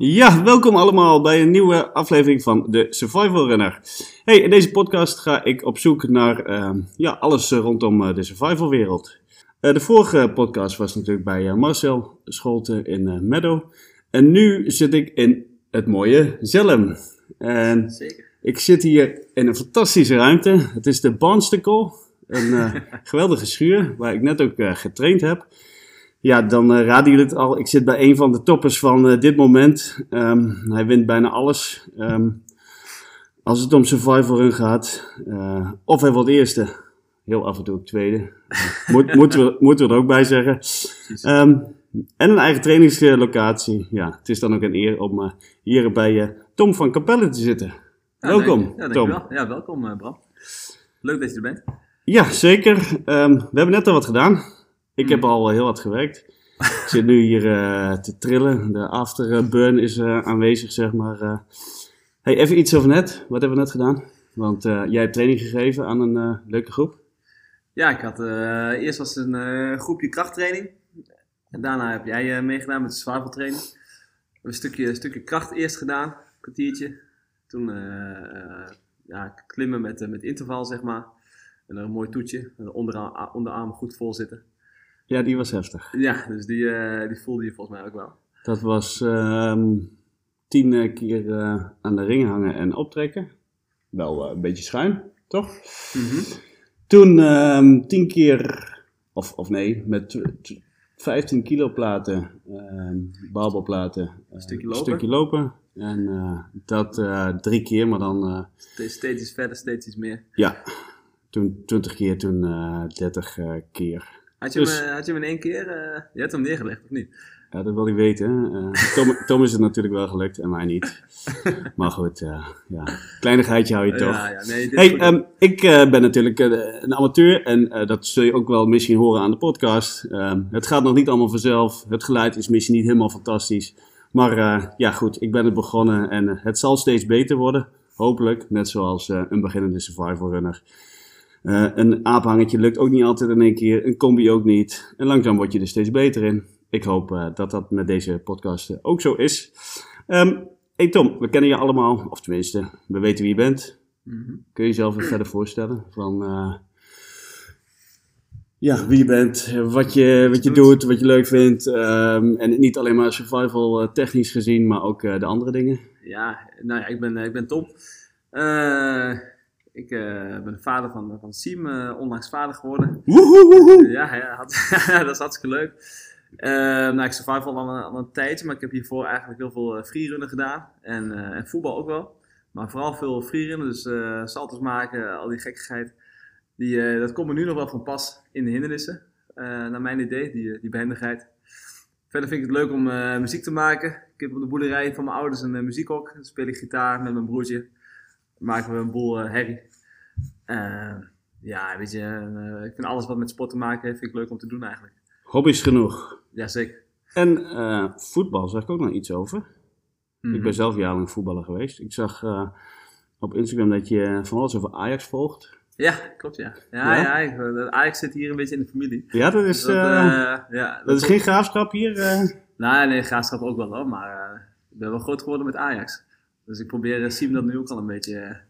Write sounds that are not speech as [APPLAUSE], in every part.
Ja, welkom allemaal bij een nieuwe aflevering van de Survival Runner. Hey, in deze podcast ga ik op zoek naar ehm, ja, alles rondom uh, de survival wereld. Uh, de vorige podcast was natuurlijk bij Marcel Scholte in Meadow. En nu zit ik in het mooie Zelm. En Zeker. ik zit hier in een fantastische ruimte. Het is de Barnsticle, een [LAUGHS] geweldige schuur waar ik net ook getraind heb. Ja, dan uh, raden jullie het al. Ik zit bij een van de toppers van uh, dit moment. Um, hij wint bijna alles. Um, als het om survival run gaat. Uh, of hij wordt eerste. Heel af en toe ook tweede. Moet, [LAUGHS] moeten, we, moeten we er ook bij zeggen. Um, en een eigen trainingslocatie. Ja, het is dan ook een eer om hier bij Tom van Capelle te zitten. Ja, welkom, ja, Tom. Wel. Ja, welkom Bram. Leuk dat je er bent. Ja, zeker. we hebben net al wat gedaan. Ik heb al heel wat gewerkt. Ik zit nu hier uh, te trillen. De afterburn is uh, aanwezig, zeg maar. Uh, hey, even iets over net. Wat hebben we net gedaan? Want jij hebt training gegeven aan een leuke groep. Ja, ik had, eerst was een groepje krachttraining. En daarna heb jij meegedaan met de survival training. We hebben een stukje, een stukje kracht eerst gedaan, een kwartiertje. Toen ja, klimmen met, met interval, zeg maar. En dan een mooi toetje. En de onderarm, onderarmen goed vol zitten. Ja, die was heftig. Ja, dus die, uh, die voelde je volgens mij ook wel. Dat was um, tien keer uh, aan de ring hangen en optrekken. Wel uh, een beetje schuin, toch? Mm -hmm. Toen um, tien keer, of, of nee, met 15 kilo platen, um, barbelplaten, een stukje lopen. stukje lopen. En dat drie keer, maar dan... steeds iets verder, steeds iets meer. Ja, toen 20 keer, toen 30 keer. Had je, Dus- hem, had je hem in één keer, uh, je hebt hem neergelegd of niet? Ja, dat wil hij weten. Uh, [LAUGHS] Tom, Tom, is het natuurlijk wel gelukt en mij niet. Maar goed, ja. kleinigheidje hou je toch. Ja, ja, nee, hey, um, ik ben natuurlijk een amateur en dat zul je ook wel misschien horen aan de podcast. Um, het gaat nog niet allemaal vanzelf. Het geluid is misschien niet helemaal fantastisch. Maar ja, goed, ik ben het begonnen en het zal steeds beter worden. Hopelijk, net zoals een beginnende survival runner. Uh, een aaphangetje lukt ook niet altijd in één keer, een combi ook niet. En langzaam word je er steeds beter in. Ik hoop uh, dat dat met deze podcast uh, ook zo is. Um, hey Tom, we kennen je allemaal, of tenminste, we weten wie je bent. Mm -hmm. Kun je jezelf even verder voorstellen? Van, ja, wie je bent, wat je, wat je doet, wat je leuk vindt. Um, en niet alleen maar survival technisch gezien, maar ook de andere dingen. Ja, nou ja, ik ben, ik ben Tom. Ik uh, ben vader van, van Siem, uh, onlangs vader geworden. Woehoe! Ja, ja had, [LAUGHS] dat is hartstikke leuk. Uh, nou, ik survival al een, al een tijdje, maar ik heb hiervoor eigenlijk heel veel freerunnen gedaan. En, en, voetbal ook wel. Maar vooral veel freerunnen, dus saltos maken, al die gekkigheid. Die, dat komt me nu nog wel van pas in de hindernissen, naar mijn idee, die, die behendigheid. Verder vind ik het leuk om muziek te maken. Ik heb op de boerderij van mijn ouders een muziekhok. Dan speel ik gitaar met mijn broertje maken we een boel uh, herrie. Uh, ja, weet je, uh, ik vind alles wat met sport te maken heeft, vind ik leuk om te doen eigenlijk. Hobby's genoeg. Jazeker. En voetbal, zag ik ook nog iets over. Mhm. Mm -hmm. Ik ben zelf jarenlang voetballer geweest. Ik zag op Instagram dat je van alles over Ajax volgt. Ja, klopt ja. Ja, ja? ja ik, Ajax zit hier een beetje in de familie. Ja, dat is, Dus dat, ja, dat, dat is geen graafschap hier? Nee, nee, graafschap ook wel hoor, maar ik ben wel groot geworden met Ajax. Dus ik probeer Siem dat nu ook al een beetje...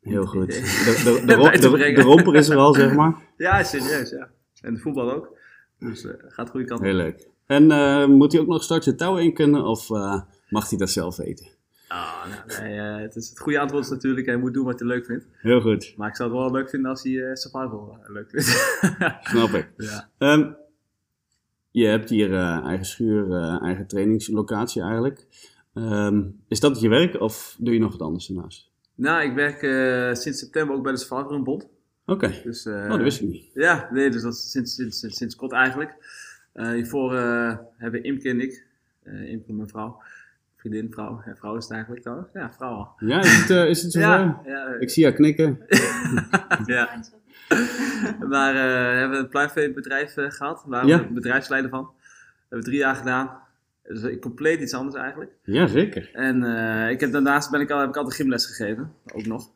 Heel goed. De, de, [LAUGHS] de, de, de romper is er al, zeg maar. [LAUGHS] Ja, serieus, ja. En de voetbal ook. Dus uh, gaat goede kant op. Heel leuk. En uh, moet hij ook nog straks het touw in kunnen of uh, mag hij dat zelf weten? Oh, nou, nee, het, is het goede antwoord is natuurlijk, hij moet doen wat hij leuk vindt. Heel goed. Maar ik zou het wel leuk vinden als hij survival leuk vindt. [LAUGHS] Snap ik. Ja. Um, je hebt hier eigen schuur, eigen trainingslocatie eigenlijk. Um, is dat je werk of doe je nog wat anders ernaast? Nou, ik werk uh, sinds september ook bij de Survivor Bond. Oké, okay. dus, uh, oh, dat wist ik niet. Ja, nee, dus dat is sinds, sinds, sinds, sinds kort eigenlijk. Uh, hiervoor hebben Imke en ik, Imke mijn vrouw, vriendin, vrouw, ja, vrouw is het eigenlijk trouwens, ja, vrouw al. Ja, is het, is het zo? ja, ja, ik zie haar knikken. [LAUGHS] [LAUGHS] ja. maar we hebben een pluimveebedrijf gehad, waar we Ja. bedrijfsleider van. Dat hebben we drie jaar gedaan. Dus compleet iets anders eigenlijk. Ja, zeker. En uh, ik heb, daarnaast ben ik al, heb ik altijd gymles gegeven, ook nog.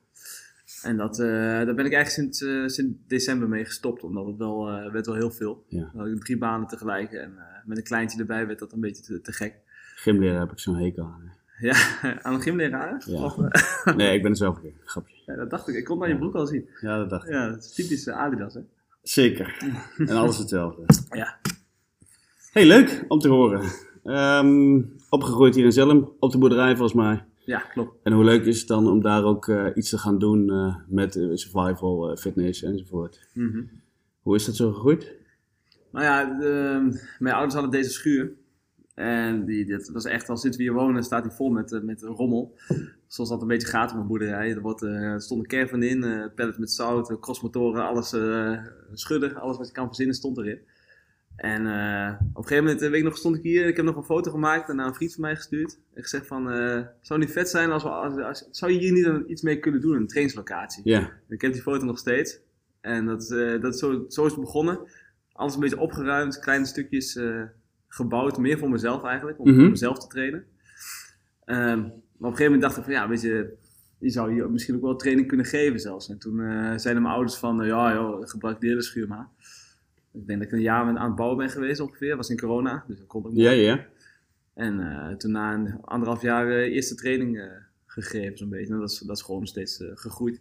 En dat, uh, daar ben ik eigenlijk sinds, uh, sinds december mee gestopt, omdat het wel, werd wel heel veel. Ja. Dan had ik drie banen tegelijk en met een kleintje erbij werd dat een beetje te, te gek. gymleraar heb ik zo'n hekel aan. Ja, [LAUGHS] aan een gymleraar? Ja. Of, eh, [LAUGHS] Nee, ik ben er zelf een. Grapje. ja, dat dacht ik. Ik kon aan je broek al zien. Ja, dat dacht ik. Ja, dat is typisch eh, Adidas, hè? Zeker. [LAUGHS] En alles hetzelfde. Ja. Hey, leuk om te horen. Ehm, opgegroeid hier in Zelm, op de boerderij volgens mij. Ja, klopt. En hoe leuk is het dan om daar ook eh, iets te gaan doen eh, met eh, survival, fitness enzovoort. Mhm. Hoe is dat zo gegroeid? Nou ja, de- mijn ouders hadden deze schuur. En die, dit, dat is echt, al sinds we hier wonen, staat die vol met, met rommel. Zoals dat een beetje gaat op een boerderij. Er, wordt, er stond een caravan in, pallets met zout, crossmotoren, alles schudden. Alles wat je kan verzinnen stond erin. En eh, op een gegeven moment, eh, weet ik nog, stond ik hier. Ik heb nog een foto gemaakt en naar een vriend van mij gestuurd. En gezegd van, eh, zou niet vet zijn als we, als, als- zou je hier niet een- iets mee kunnen doen, een trainingslocatie? Ja, Ik heb die foto nog steeds. En dat, is, eh, dat zo, zo is het begonnen. Alles een beetje opgeruimd, kleine stukjes gebouwd. Meer voor mezelf eigenlijk, om Mhm. mezelf te trainen. Ehm, maar op een gegeven moment dacht ik van ja, weet je, je zou hier misschien ook wel training kunnen geven zelfs. En toen zeiden mijn ouders van, ja joh, gebruik de hele schuur maar. Ik denk dat ik een jaar aan het bouwen ben geweest ongeveer. was in corona, dus dat kon ook ja, niet. ja. En eh, toen na een anderhalf jaar eh, eerste training eh, gegeven zo'n beetje. En dat is, dat is gewoon steeds gegroeid.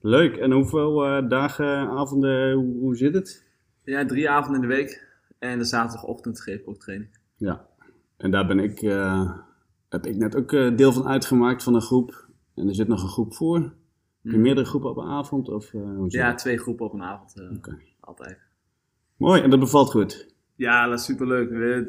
Leuk. En hoeveel dagen, avonden, hoe, hoe zit het? Ja, drie avonden in de week. En de zaterdagochtend geef ik ook training. Ja. En daar ben ik, heb ik net ook deel van uitgemaakt van een groep. En er zit nog een groep voor. Heb je Mhm. meerdere groepen op een avond? Of, hoe zit Ja, het? twee groepen op een avond. Oké. Altijd. Mooi, en dat bevalt goed. Ja, dat is superleuk. Het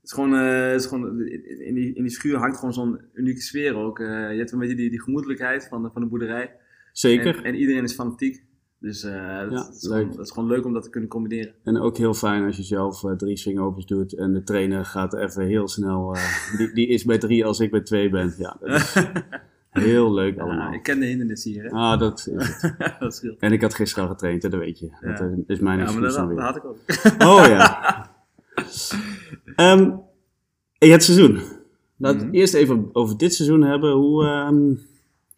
het is gewoon, eh, het is gewoon in, die, in die schuur hangt gewoon zo'n unieke sfeer ook. Eh, je hebt een beetje die, die gemoedelijkheid van de, van de boerderij. Zeker. En, en iedereen is fanatiek. Dus eh, dat, Ja, is leuk. gewoon, dat is gewoon leuk om dat te kunnen combineren. En ook heel fijn als je zelf eh, drie swingovers doet en de trainer gaat even heel snel. eh, die, die is bij drie als ik bij twee ben. Ja, dat is [LAUGHS] heel leuk Ja, allemaal. ik ken de hindernissen hier. Hè? Ah, dat is het. [LAUGHS] dat scheelt. En ik had gisteren al getraind, hè, dat weet je. Dat Ja. is mijn Ja, maar excuus dat, had ik ook. Oh ja. [LAUGHS] Hey, het seizoen. Laten we Mhm. eerst even over dit seizoen hebben. Hoe, ehm,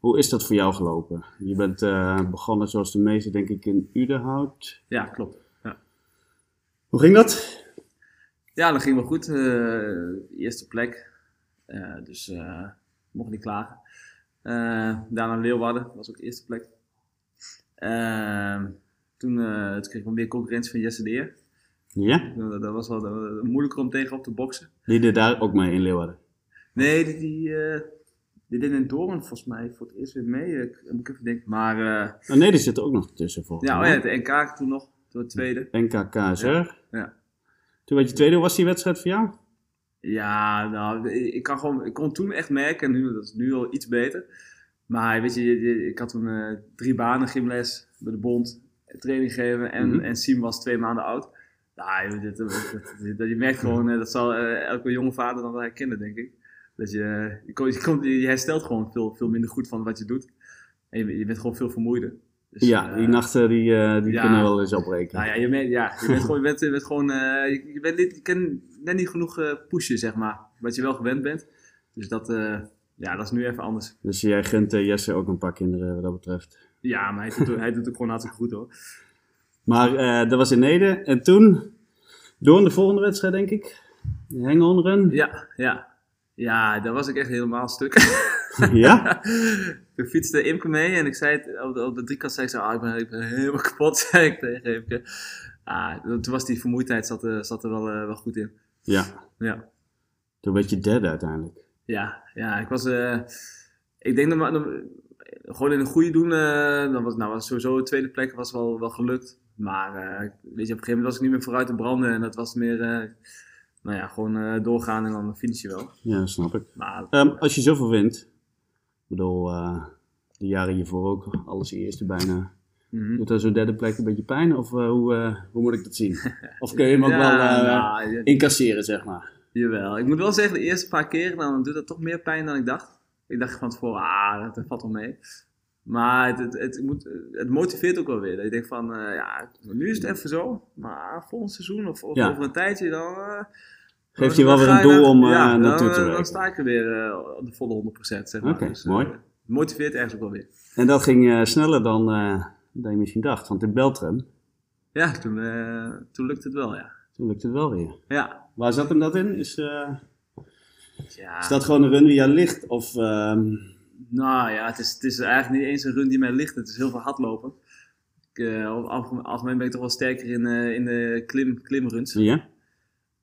hoe is dat voor jou gelopen? Je bent eh, begonnen zoals de meeste, denk ik, in Udenhout. Ja, klopt. Ja. Hoe ging dat? Ja, dat ging wel goed. eh, eerste plek. Eh, dus mocht niet klagen. Eh, daarna Leeuwarden, was ook de eerste plek. Eh, toen, eh, toen kreeg ik weer concurrentie van Jesse Deer. Ja? Dat, dat was wel dat was moeilijker om tegen op te boksen. Die deed daar ook mee in Leeuwarden. Nee, die, die, die deed in Doorn volgens mij voor het eerst weer mee. Ik, moet even denken. Maar Oh nee, die zit er ook nog tussen volgens ja, oh ja, de NK toen nog, toen de tweede. NK KSR. Ja. Toen werd je tweede, was die wedstrijd voor jou? Ja, nou, ik, kan gewoon, ik kon toen echt merken, en nu, dat is nu al iets beter. Maar weet je, ik had toen eh, drie banen gymles bij de bond, training geven en, Mhm. en Siem was twee maanden oud. Nou, dit, dit- dit- dit- je merkt gewoon, eh, dat zal eh, elke jonge vader dan wel herkennen, denk ik. Dat je, je, komt- je, komt- je herstelt gewoon veel, veel minder goed van wat je doet. En je, je bent gewoon veel vermoeider. Dus, ja, eh, die nachten die, eh, die ja. kunnen wel eens opbreken. nou ja, je, bent, ja, je bent gewoon, je bent, je bent gewoon, eh, je, bent niet, je kan net niet genoeg eh, pushen, zeg maar, wat je wel gewend bent. Dus dat, eh, ja, dat is nu even anders. Dus jij gunt eh, Jesse ook een paar kinderen wat dat betreft. Ja, maar hij doet, hij doet het gewoon hartstikke goed hoor. Maar eh, dat was in Nede. En toen, door in de volgende wedstrijd denk ik. De Hang-on run. Ja, ja. Ja, daar was ik echt helemaal stuk. Ja? [LAUGHS] Toen fietste Imke mee en ik zei het, op de, op de driekant zei ik zo, ah, ik, ben, ik ben helemaal [LAUGHS] kapot, [LAUGHS] zei ik tegen Imke. Ah, toen was die vermoeidheid zat, er- zat er wel, eh, wel goed in. Ja. Ja. Toen werd je derde uiteindelijk. Ja, ja, ik was. eh, ik denk dat gewoon in een goede doen. eh, dan was, nou, was sowieso de tweede plek was wel, wel gelukt. Maar weet je, op een gegeven moment was ik niet meer vooruit te branden. En dat was meer. nou ja, gewoon doorgaan en dan finish je wel. Ja, snap ik. Maar Ehm, als je zoveel wint. Ik bedoel, eh, de jaren hiervoor ook. Alles eerste bijna. mhm. Doet dat zo'n derde plek een beetje pijn? Of eh, hoe, eh, hoe moet ik dat zien? Of kun je hem ook [LAUGHS] Ja, wel nou, incasseren, zeg maar? Jawel. Ik moet wel zeggen, de eerste paar keer dan doet dat toch meer pijn dan ik dacht. Ik dacht van tevoren, ah, dat, valt wel mee. Maar het, het, het, moet, het motiveert ook wel weer. Dat je denkt van, ja, nu is het even zo. Maar volgend seizoen of, of Ja. over een tijdje dan... eh, Geeft dan je wel weer een doel om eh, ja, naartoe dan, te Dan werken. sta ik er weer eh, op de volle 100%, zeg maar. Oké, Dus, mooi. eh, motiveert ergens ook wel weer. En dat ging eh, sneller dan, eh, dan je misschien dacht. Want in Beltrum, Ja, toen, eh, toen lukte het wel, ja. toen lukte het wel weer. Ja, Waar zat hem dat in? Is, eh, Ja, Is dat gewoon een run die jou ligt? Of, ehm, Nou ja, het is, het is eigenlijk niet eens een run die mij ligt. Het is heel veel hardlopen. Ik, eh, algemeen, algemeen ben ik toch wel sterker in, eh, in de klim, klimruns. ja?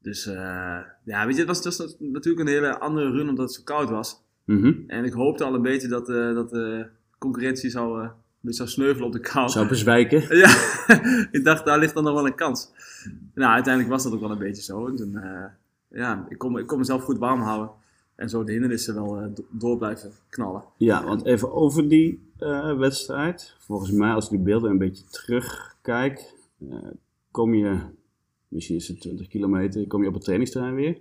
Dus eh, ja, weet je, het was, het was natuurlijk een hele andere run omdat het zo koud was. Mhm. En ik hoopte al een beetje dat, eh, dat de concurrentie zou, eh, een beetje zou sneuvelen op de kou. Zou bezwijken? [LAUGHS] Ja, [LAUGHS] ik dacht, daar ligt dan nog wel een kans. Nou, uiteindelijk was dat ook wel een beetje zo. En toen, eh, ja, ik kon, ik kon mezelf goed warm houden. En zo de hindernissen wel eh, do- door blijven knallen. Ja, want even over die eh, wedstrijd. Volgens mij, als ik die beelden een beetje terugkijk, eh, kom je, misschien is het 20 kilometer, kom je op het trainingsterrein weer.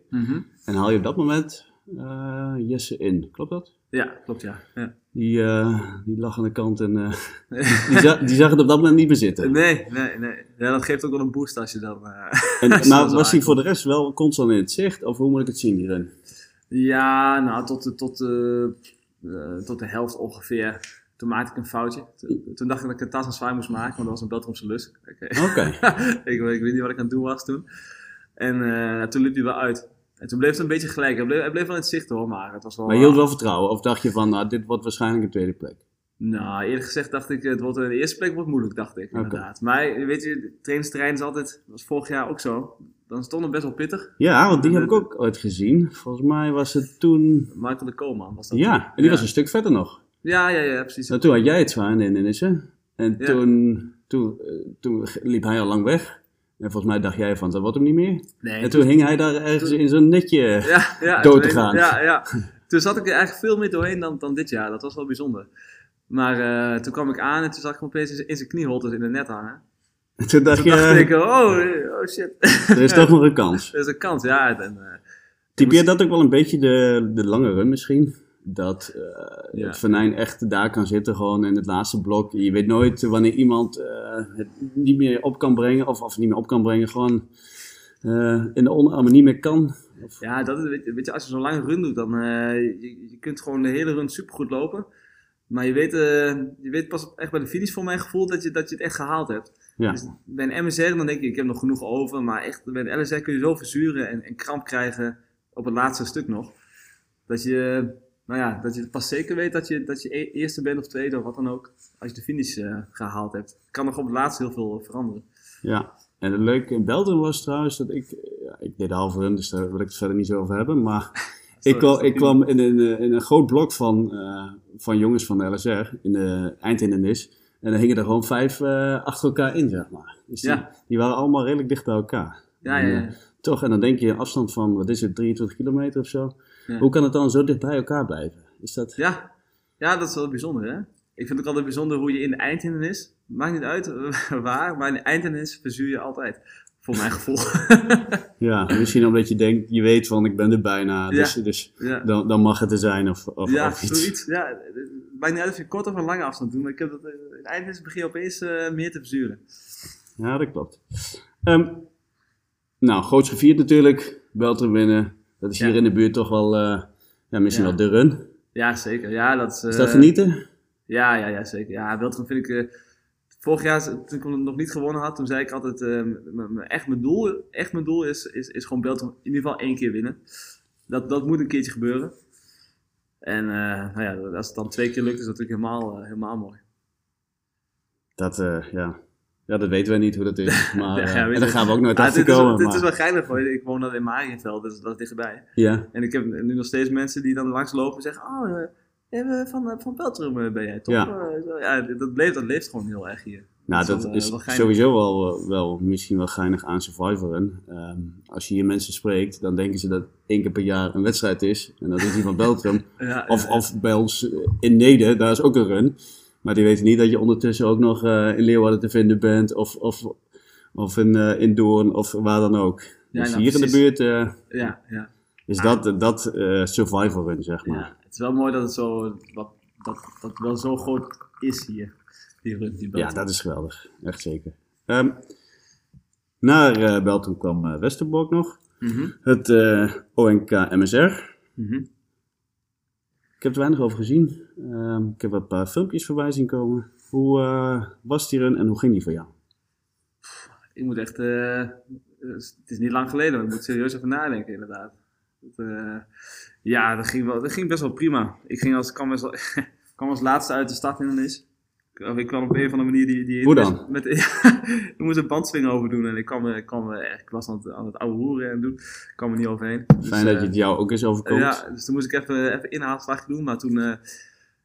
En haal je op dat moment eh, Jesse in. Klopt dat? Ja, klopt ja. ja. Die, eh, die lag aan de kant en eh, [LAUGHS] die, za- die zag het op dat moment niet meer zitten. Nee, nee, nee. Ja, dat geeft ook wel een boost als je dan... [LAUGHS] En, maar was hij voor de rest wel constant in het zicht? Of hoe moet ik het zien, die run? Ja, nou, tot de, tot, de, tot de helft ongeveer. Toen maakte ik een foutje. Toen, toen dacht ik dat ik een tas en zwaar moest maken, want dat was een Beltromse lus. Oké. [LAUGHS] Ik, weet- ik weet niet wat ik aan het doen was toen. En eh, toen liep hij wel uit. En toen bleef het een beetje gelijk. Hij bleef, hij bleef wel in het zicht hoor, maar het was wel... Maar je hield wel vertrouwen? Of dacht je van, nou, dit wordt waarschijnlijk een tweede plek? Nou, eerlijk gezegd dacht ik, het wordt de eerste plek wordt moeilijk, dacht ik. Inderdaad. Maar weet je, trainingsterrein is altijd, dat was vorig jaar ook zo. Dan stond het best wel pittig. Ja, want die heb ik ook ooit gezien. Volgens mij was het toen... Michael de Koolman was dat. Ja, toen. en die ja. was een stuk verder nog. Ja, ja, ja, precies. Nou, toen had jij het zwaar in de hindernissen. En Ja. toen, toen, eh, toen liep hij al lang weg. En volgens mij dacht jij van, dat wordt hem niet meer. Nee, En toen hing hij daar ergens in zo'n netje. ja, ja, [LAUGHS] dood te gaan. Ja, ja. Toen zat ik er eigenlijk veel meer doorheen dan, dan dit jaar. Dat was wel bijzonder. Maar eh, toen kwam ik aan en toen zag ik hem opeens in zijn- knieholtes in de net hangen. En toen dacht Toen dacht je, ik, oh, oh shit. er is toch nog een kans. [LAUGHS] Er is een kans, ja. En, eh, Typeert dat ook wel een beetje de, de lange run misschien? Dat eh, Ja. het venijn echt daar kan zitten, gewoon in het laatste blok. Je weet nooit wanneer iemand eh, het niet meer op kan brengen, of, of niet meer op kan brengen, gewoon eh, in de onderarmen niet meer kan. Of, Ja, dat, is- weet, je- als je zo'n lange run doet, dan uh, je, je kunt gewoon de hele run supergoed lopen. Maar je weet, uh, je weet pas echt bij de finish voor mijn gevoel dat je, dat je het echt gehaald hebt. ja. Dus bij een MSR dan denk je, ik heb nog genoeg over. Maar echt, bij een LSR kun je zo verzuren en, en kramp krijgen op het laatste stuk nog. Dat je, nou ja, dat je pas zeker weet dat je, dat je e- eerste bent of tweede of wat dan ook. Als je de finish uh, gehaald hebt. Kan nog op het laatste heel veel veranderen. Ja, en het leuke in Belgium was trouwens dat ik, ja, ik deed de halve run, dus daar wil ik het verder niet zo over hebben. Maar [LAUGHS] ik, kwam, ik kwam in een, in een groot blok van, uh, van jongens van de LSR, in de eindhindernis. En dan hingen er gewoon vijf uh, achter elkaar in, zeg maar. Dus die, Ja. die waren allemaal redelijk dicht bij elkaar. Ja, En, ja, ja. eh, toch, en dan denk je afstand van, wat is het, 23 kilometer of zo. Ja. Hoe kan het dan zo dicht bij elkaar blijven? Is dat... Ja. ja, dat is wel bijzonder, hè? Ik vind het ook altijd bijzonder hoe je in de eindhindernis, maakt niet uit [LAUGHS] waar, maar in de eindhindernis verzuur je altijd. Voor mijn gevoel. [LAUGHS] Ja, misschien omdat je denkt, je weet van, ik ben er bijna, dus, Ja. dus ja. dan, dan mag het er zijn of, of, ja, of iets. zoiets. Ja, het maakt niet uit of je kort of een lange afstand doet, maar ik heb dat, eh, in de eindhindernis begin je opeens eh, meer te verzuren. Ja, dat klopt. Ehm, nou, groots gevierd natuurlijk. Beltrum winnen. Dat is hier in de buurt toch wel, eh, ja, misschien wel de run. Ja, zeker. Ja, dat is, Is dat eh, genieten? Ja, ja, ja, zeker. Ja, Beltrum vind ik... eh, vorig jaar, toen ik hem nog niet gewonnen had, toen zei ik altijd... echt mijn doel, echt mijn doel is, is, is gewoon Beltrum in ieder geval één keer winnen. Dat, dat moet een keertje gebeuren. En nou ja, als het dan twee keer lukt, is dat natuurlijk helemaal, helemaal mooi. Dat, ja. Ja, dat weten we niet hoe dat is. [LAUGHS] Maar, eh, en daar je. gaan we ook nooit Ah, achter dit, is, komen. dit is wel geinig hoor. Ik woon dan in Marienveld, dus dat is dichtbij. Ja, En ik heb nu nog steeds mensen die dan langslopen en zeggen... Oh, eh, van, eh, van Beltrum eh, ben jij, toch? Ja. Ja, dat, leeft, dat leeft gewoon heel erg hier. nou, Dat is dat wel, is wel geinig. sowieso wel, wel misschien wel geinig aan Survivoren. Ehm, als je hier mensen spreekt, dan denken ze dat één keer per jaar een wedstrijd is. En dat is die van [LAUGHS] Beltrum. Ja, Of, ja, of bij ons in Neder, daar is ook een run. Maar die weten niet dat je ondertussen ook nog eh, in Leeuwarden te vinden bent. Of, of, of in, eh, in Doorn of waar dan ook. Ja, dus nou, hier in de buurt eh, ja, ja. is dat, dat eh, survival run, zeg maar. Ja, het is wel mooi dat het zo, wat, dat, dat wel zo groot is hier. Die run, die Ja, dat is geweldig. Echt zeker. Ehm, naar Beltrum kwam eh, Westerbork nog. Mhm, Het eh, ONK MSR. mhm. Ik heb er weinig over gezien. Ehm, ik heb een paar filmpjes voorbij zien komen. Hoe eh, was die run en hoe ging die voor jou? Ik moet echt, eh, het is niet lang geleden, maar ik moet serieus even nadenken inderdaad. Dat, eh, ja, dat ging, wel, dat ging best wel prima. Ik ging als, kwam, wel, [LAUGHS] kwam als laatste uit de stad in is. Of ik kwam op een of andere manier die... die Hoe dan? [LAUGHS] Met, ja, [LAUGHS] ik moest een bandswing over doen en ik, kwam, ik, kwam, eh, ik was aan het, aan het oude hoeren en doen. Ik kwam er niet overheen. Dus, Fijn dat eh, je het jou ook eens overkomt. ja, dus toen moest ik even, even inhaalslag doen. Maar toen, eh,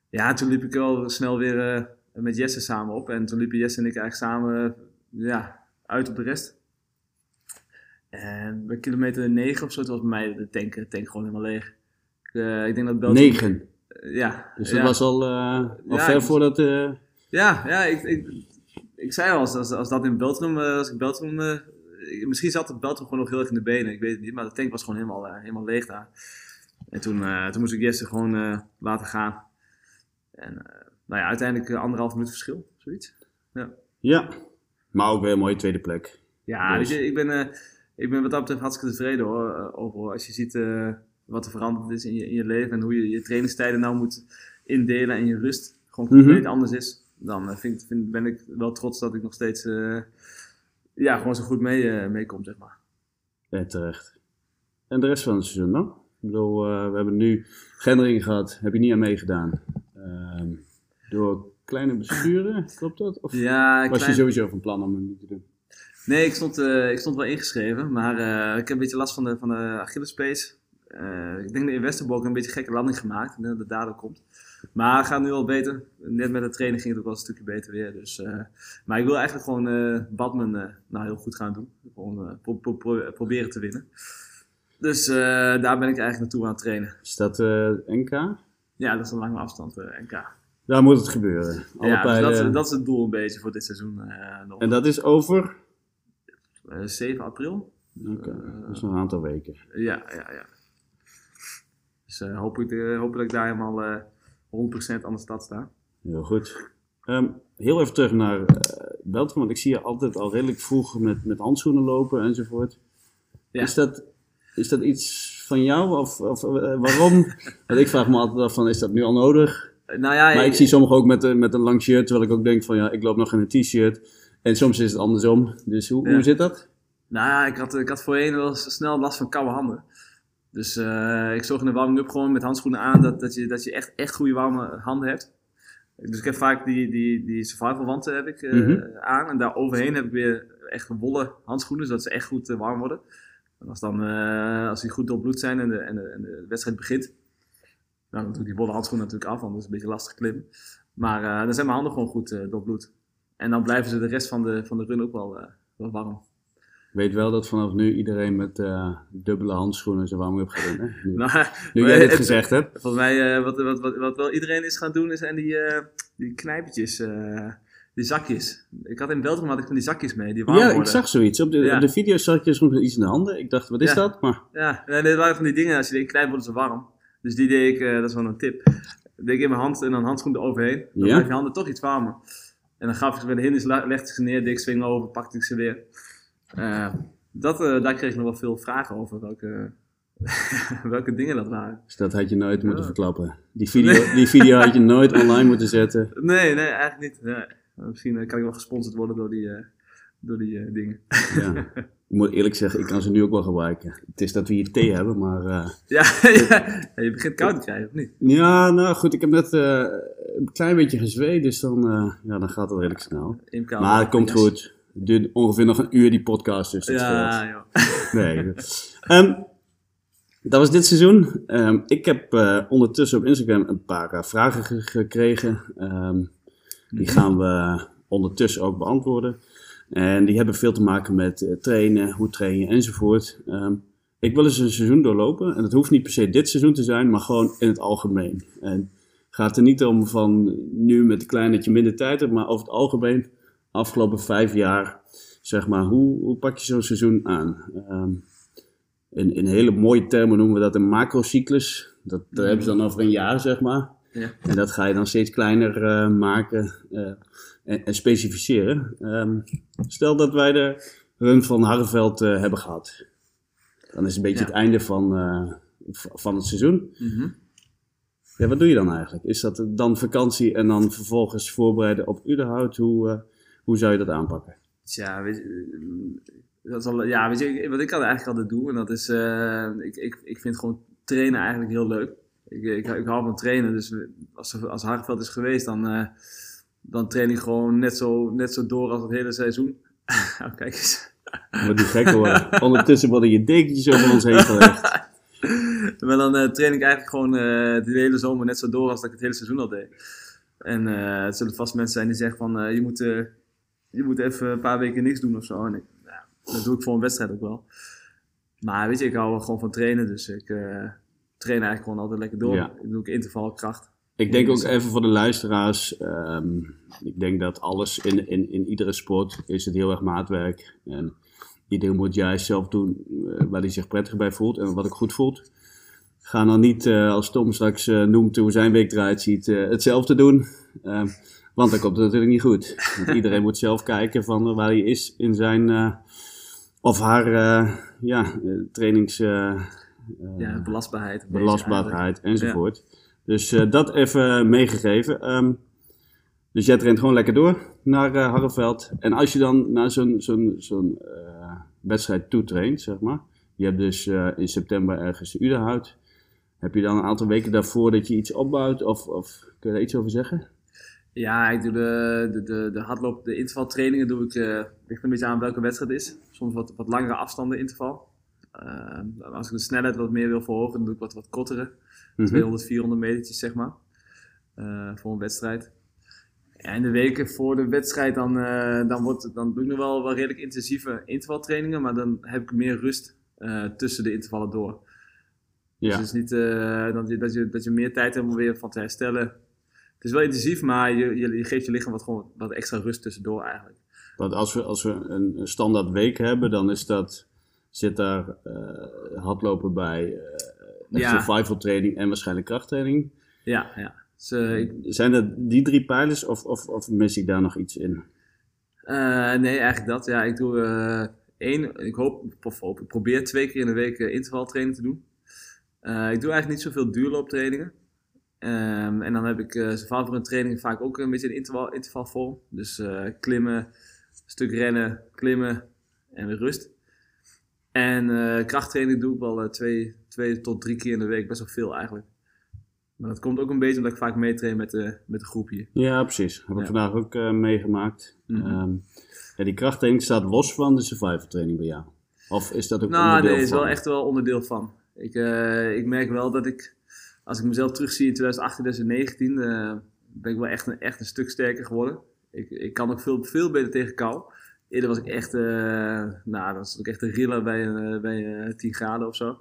ja, toen liep ik wel snel weer eh, met Jesse samen op. En toen liepen Jesse en ik eigenlijk samen eh, ja, uit op de rest. En bij kilometer 9 of zo, was bij mij de tank, de tank gewoon helemaal leeg. Ik, eh, ik denk dat. Negen. Eh, ja. Dus dat ja. was al, eh, al Ja, ver voordat... Ja, ja ik, ik, ik zei al, als, als, als dat in Beltrum, eh, als ik Beltrum, eh, ik- misschien zat het Beltrum gewoon nog heel erg in de benen, ik weet het niet, maar de tank was gewoon helemaal, eh, helemaal leeg daar. En toen, toen moest ik Jesse gewoon laten gaan. En nou ja, uiteindelijk anderhalf minuut verschil, zoiets. ja, maar ook weer een mooie tweede plek. Ja, Dus- je, ik ben, ik ben wat dat betreft hartstikke tevreden hoor, over. Als je ziet wat er veranderd is in je, in je leven en hoe je je trainingstijden nou moet indelen en je rust gewoon Mhm. compleet anders is, dan eh, vind, vind, ben ik wel trots dat ik nog steeds eh, ja, gewoon zo goed mee, eh, meekom, zeg maar. Ja, terecht. En de rest van het seizoen dan? Ik bedoel, we hebben nu Gendring gehad, heb je niet aan meegedaan. Ehm, door kleine besturen, klopt dat? Of Ja, was je sowieso van plan om het niet te doen? Nee, ik stond, ik stond wel ingeschreven, maar ik heb een beetje last van de, van de Achillespees. Eh, ik denk dat in Westerbork een beetje gekke landing gemaakt. Denk dat het daardoor komt. Maar het gaat nu al beter. Net met de training ging het ook wel een stukje beter weer. Dus, eh, maar ik wil eigenlijk gewoon eh Badman eh, nou, heel goed gaan doen. Gewoon pro- pro- pro- proberen te winnen. Dus daar ben ik eigenlijk naartoe aan het trainen. Is dat NK? Ja, dat is een lange afstand NK. Daar moet het gebeuren. Ja, dus dat, dat is het doel een beetje voor dit seizoen. nog. En dat is over? Eh, 7 april. Oké, dat is nog een aantal weken. Ja, ja, ja. Dus hoop, ik, hoop dat ik daar helemaal 100% aan de stad sta. Heel goed. Ehm, heel even terug naar Beltrum, want ik zie je altijd al redelijk vroeg met, met handschoenen lopen enzovoort. Ja. Is, dat, is dat iets van jou of, of eh, waarom? [LAUGHS] want ik vraag me altijd af van, is dat nu al nodig? Eh, nou ja, Maar ik zie sommigen ook met, een- met een lang shirt, terwijl ik ook denk van ja, ik loop nog in een t-shirt. En soms is het andersom. Dus hoe, Ja. hoe zit dat? Nou ja, ik had, ik had voorheen wel snel last van koude handen. Dus eh, ik zorg in de warming-up gewoon met handschoenen aan dat, dat je, dat je echt, echt goede warme handen hebt. Dus ik heb vaak die, die, die survival wanten heb ik, eh, Mhm. aan. En daar overheen heb ik weer echt wollen handschoenen, zodat ze echt goed eh, warm worden. En als, dan, eh, als die goed doorbloed zijn en de, en, de, en de wedstrijd begint, dan doe ik die wollen handschoenen natuurlijk af, want dat is een beetje lastig klimmen. Maar eh, dan zijn mijn handen gewoon goed doorbloed. En dan blijven ze de rest van de, van de run ook wel, eh, wel warm. Ik weet wel dat vanaf nu iedereen met eh, dubbele handschoenen zijn warming-up gaat doen. Hè? Nu, [LAUGHS] Nou, nu jij dit het- gezegd hebt. Volgens mij, eh, wat, wat, wat, wat wel iedereen is gaan doen, is en die, eh, die knijpertjes, die zakjes. Ik had in Belgium had ik van die zakjes mee, die warm Ja, ik zag zoiets. Op de, Ja. op de video zag ik je soms met iets in de handen. Ik dacht, wat is Ja. dat? Maar Ja, nee, dit waren van die dingen, als je denkt knijpt worden ze warm. Dus die deed ik, dat is wel een tip. Dat deed ik in mijn hand en dan handschoen eroverheen. Dan Ja. je handen toch iets warmer. En dan gaf ik ze bij de hindernis, la- legde ik ze neer, deed ik swing over, pakte ik ze weer. Eh, dat, eh, daar kreeg ik nog wel veel vragen over, welke, [LAUGHS] welke dingen dat waren. dus dat had je nooit moeten verklappen. Die video, die video had je [LAUGHS] nooit online moeten zetten. Nee, nee, eigenlijk niet. Nee. Misschien eh, kan ik wel gesponsord worden door die, eh, door die eh, dingen. Ja. [LAUGHS] Ik moet eerlijk zeggen, ik kan ze nu ook wel gebruiken. Het is dat we hier thee hebben, maar... eh, Ja, je begint koud te krijgen, of niet? ja, nou goed, ik heb net eh, een klein beetje gezweet, dus dan, eh, ja, dan gaat het redelijk snel. Maar het komt goed. Het duurt ongeveer nog een uur die podcast, dus dat Ja, joh. Nee. Ehm, dat was dit seizoen. Ehm, ik heb eh, ondertussen op Instagram een paar eh, vragen ge- gekregen. Ehm, die gaan we ondertussen ook beantwoorden. En die hebben veel te maken met eh, trainen, hoe train je enzovoort. Ik wil eens een seizoen doorlopen. En dat hoeft niet per se dit seizoen te zijn, maar gewoon in het algemeen. En gaat er niet om van nu met een klein dat je minder tijd hebt, maar over het algemeen, afgelopen vijf jaar, zeg maar, hoe, hoe pak je zo'n seizoen aan? Ehm, in, in hele mooie termen noemen we dat een macrocyclus. Dat, dat hebben ze dan over een jaar, zeg maar. Ja. En dat ga je dan steeds kleiner eh, maken eh, en, en specificeren. Ehm, stel dat wij de run van Harreveld eh, hebben gehad. Dan is het een beetje Ja. het einde van, van het seizoen. Mhm. Ja, wat doe je dan eigenlijk? Is dat dan vakantie en dan vervolgens voorbereiden op Udenhout? Hoe, hoe zou je dat aanpakken? Tja, weet je, dat is al, ja, weet je, wat ik eigenlijk altijd doe, en dat is, uh, ik, ik, ik vind gewoon trainen eigenlijk heel leuk. Ik, ik, ik hou van trainen, dus als, als Harveld is geweest, dan, uh, dan train ik gewoon net zo, net zo door als het hele seizoen. [LAUGHS] oh, kijk eens. Wat die gek worden. [LAUGHS] Ondertussen worden je dekentjes over ons heen gelegd. [LAUGHS] maar dan uh, train ik eigenlijk gewoon de hele zomer net zo door als dat ik het hele seizoen al deed. En het zullen vast mensen zijn die zeggen van, je moet je moet even een paar weken niks doen of zo. En ik, ja, dat doe ik voor een wedstrijd ook wel. Maar weet je, ik hou gewoon van trainen, dus ik uh, train eigenlijk gewoon altijd lekker door. Ik doe ook intervalkracht. Ik denk ook even voor de luisteraars, um, ik denk dat alles in, in, in iedere sport is het heel erg maatwerk. En iedereen moet juist zelf doen uh, waar hij zich prettig bij voelt en wat ik goed voelt. Ga dan niet, uh, als Tom straks noemt hoe zijn week eruit ziet, hetzelfde doen. Ehm, want dan komt het natuurlijk niet goed. Want [LAUGHS] iedereen moet zelf kijken van waar hij is in zijn uh, of haar uh, ja, trainings... Uh, ja, belastbaarheid. Belastbaarheid enzovoort. Ja. Dus dat even meegegeven. Um, dus jij traint gewoon lekker door naar Harreveld. En als je dan naar zo'n zo'n zo'n wedstrijd toe traint, zeg maar. Je hebt dus in september ergens de Udenhout. Heb je dan een aantal weken daarvoor dat je iets opbouwt? Of, of kun je daar iets over zeggen? Ja, ik doe de, de, de, de hardloop, de intervaltrainingen doe ik, uh, ligt een beetje aan welke wedstrijd het is. Soms wat, wat langere afstanden interval. Uh, als ik de snelheid wat meer wil verhogen, dan doe ik wat, wat kortere. Mm 200, 400 metertjes zeg maar. Uh, voor een wedstrijd. En de weken voor de wedstrijd, dan, dan, wordt, dan doe ik nog wel, wel redelijk intensieve intervaltrainingen. Maar dan heb ik meer rust tussen de intervallen door. Ja. Dus het is niet dat, je, dat, je, dat je meer tijd hebt om weer van te herstellen het is wel intensief, maar je, je, geeft je lichaam wat, gewoon, wat extra rust tussendoor eigenlijk. Want als we, als we een, standaard week hebben, dan is dat, zit daar uh, hardlopen bij, uh, ja. survival training en waarschijnlijk krachttraining. Ja, ja. Dus, uh, ik... Zijn dat die drie pijlers of, of, of mis ik daar nog iets in? nee, eigenlijk dat. Ja, ik doe één, ik hoop, of hoop, ik probeer twee keer in de week intervaltraining te doen. ik doe eigenlijk niet zoveel duurlooptrainingen. Um, en dan heb ik uh, voor een training vaak ook een beetje een interval, intervalvorm. Dus uh, klimmen, stuk rennen, klimmen en weer rust. En uh, krachttraining doe ik wel twee, twee tot drie keer in de week, best wel veel eigenlijk. Maar dat komt ook een beetje omdat ik vaak meetrain met de, met de groep hier. Ja, precies. Heb ik vandaag ook meegemaakt. Mm -hmm. um, ja, die krachttraining staat los van de survival training bij jou? Of is dat ook nou, onderdeel nee, is wel echt wel onderdeel van. Ik, ik merk wel dat ik als ik mezelf terugzie in 2018, 2019, uh, ben ik wel echt een, echt een stuk sterker geworden. Ik, ik kan ook veel, veel beter tegen kou. Eerder was ik echt, uh, nou, dan was ik echt een riller bij, uh, bij 10 graden of zo.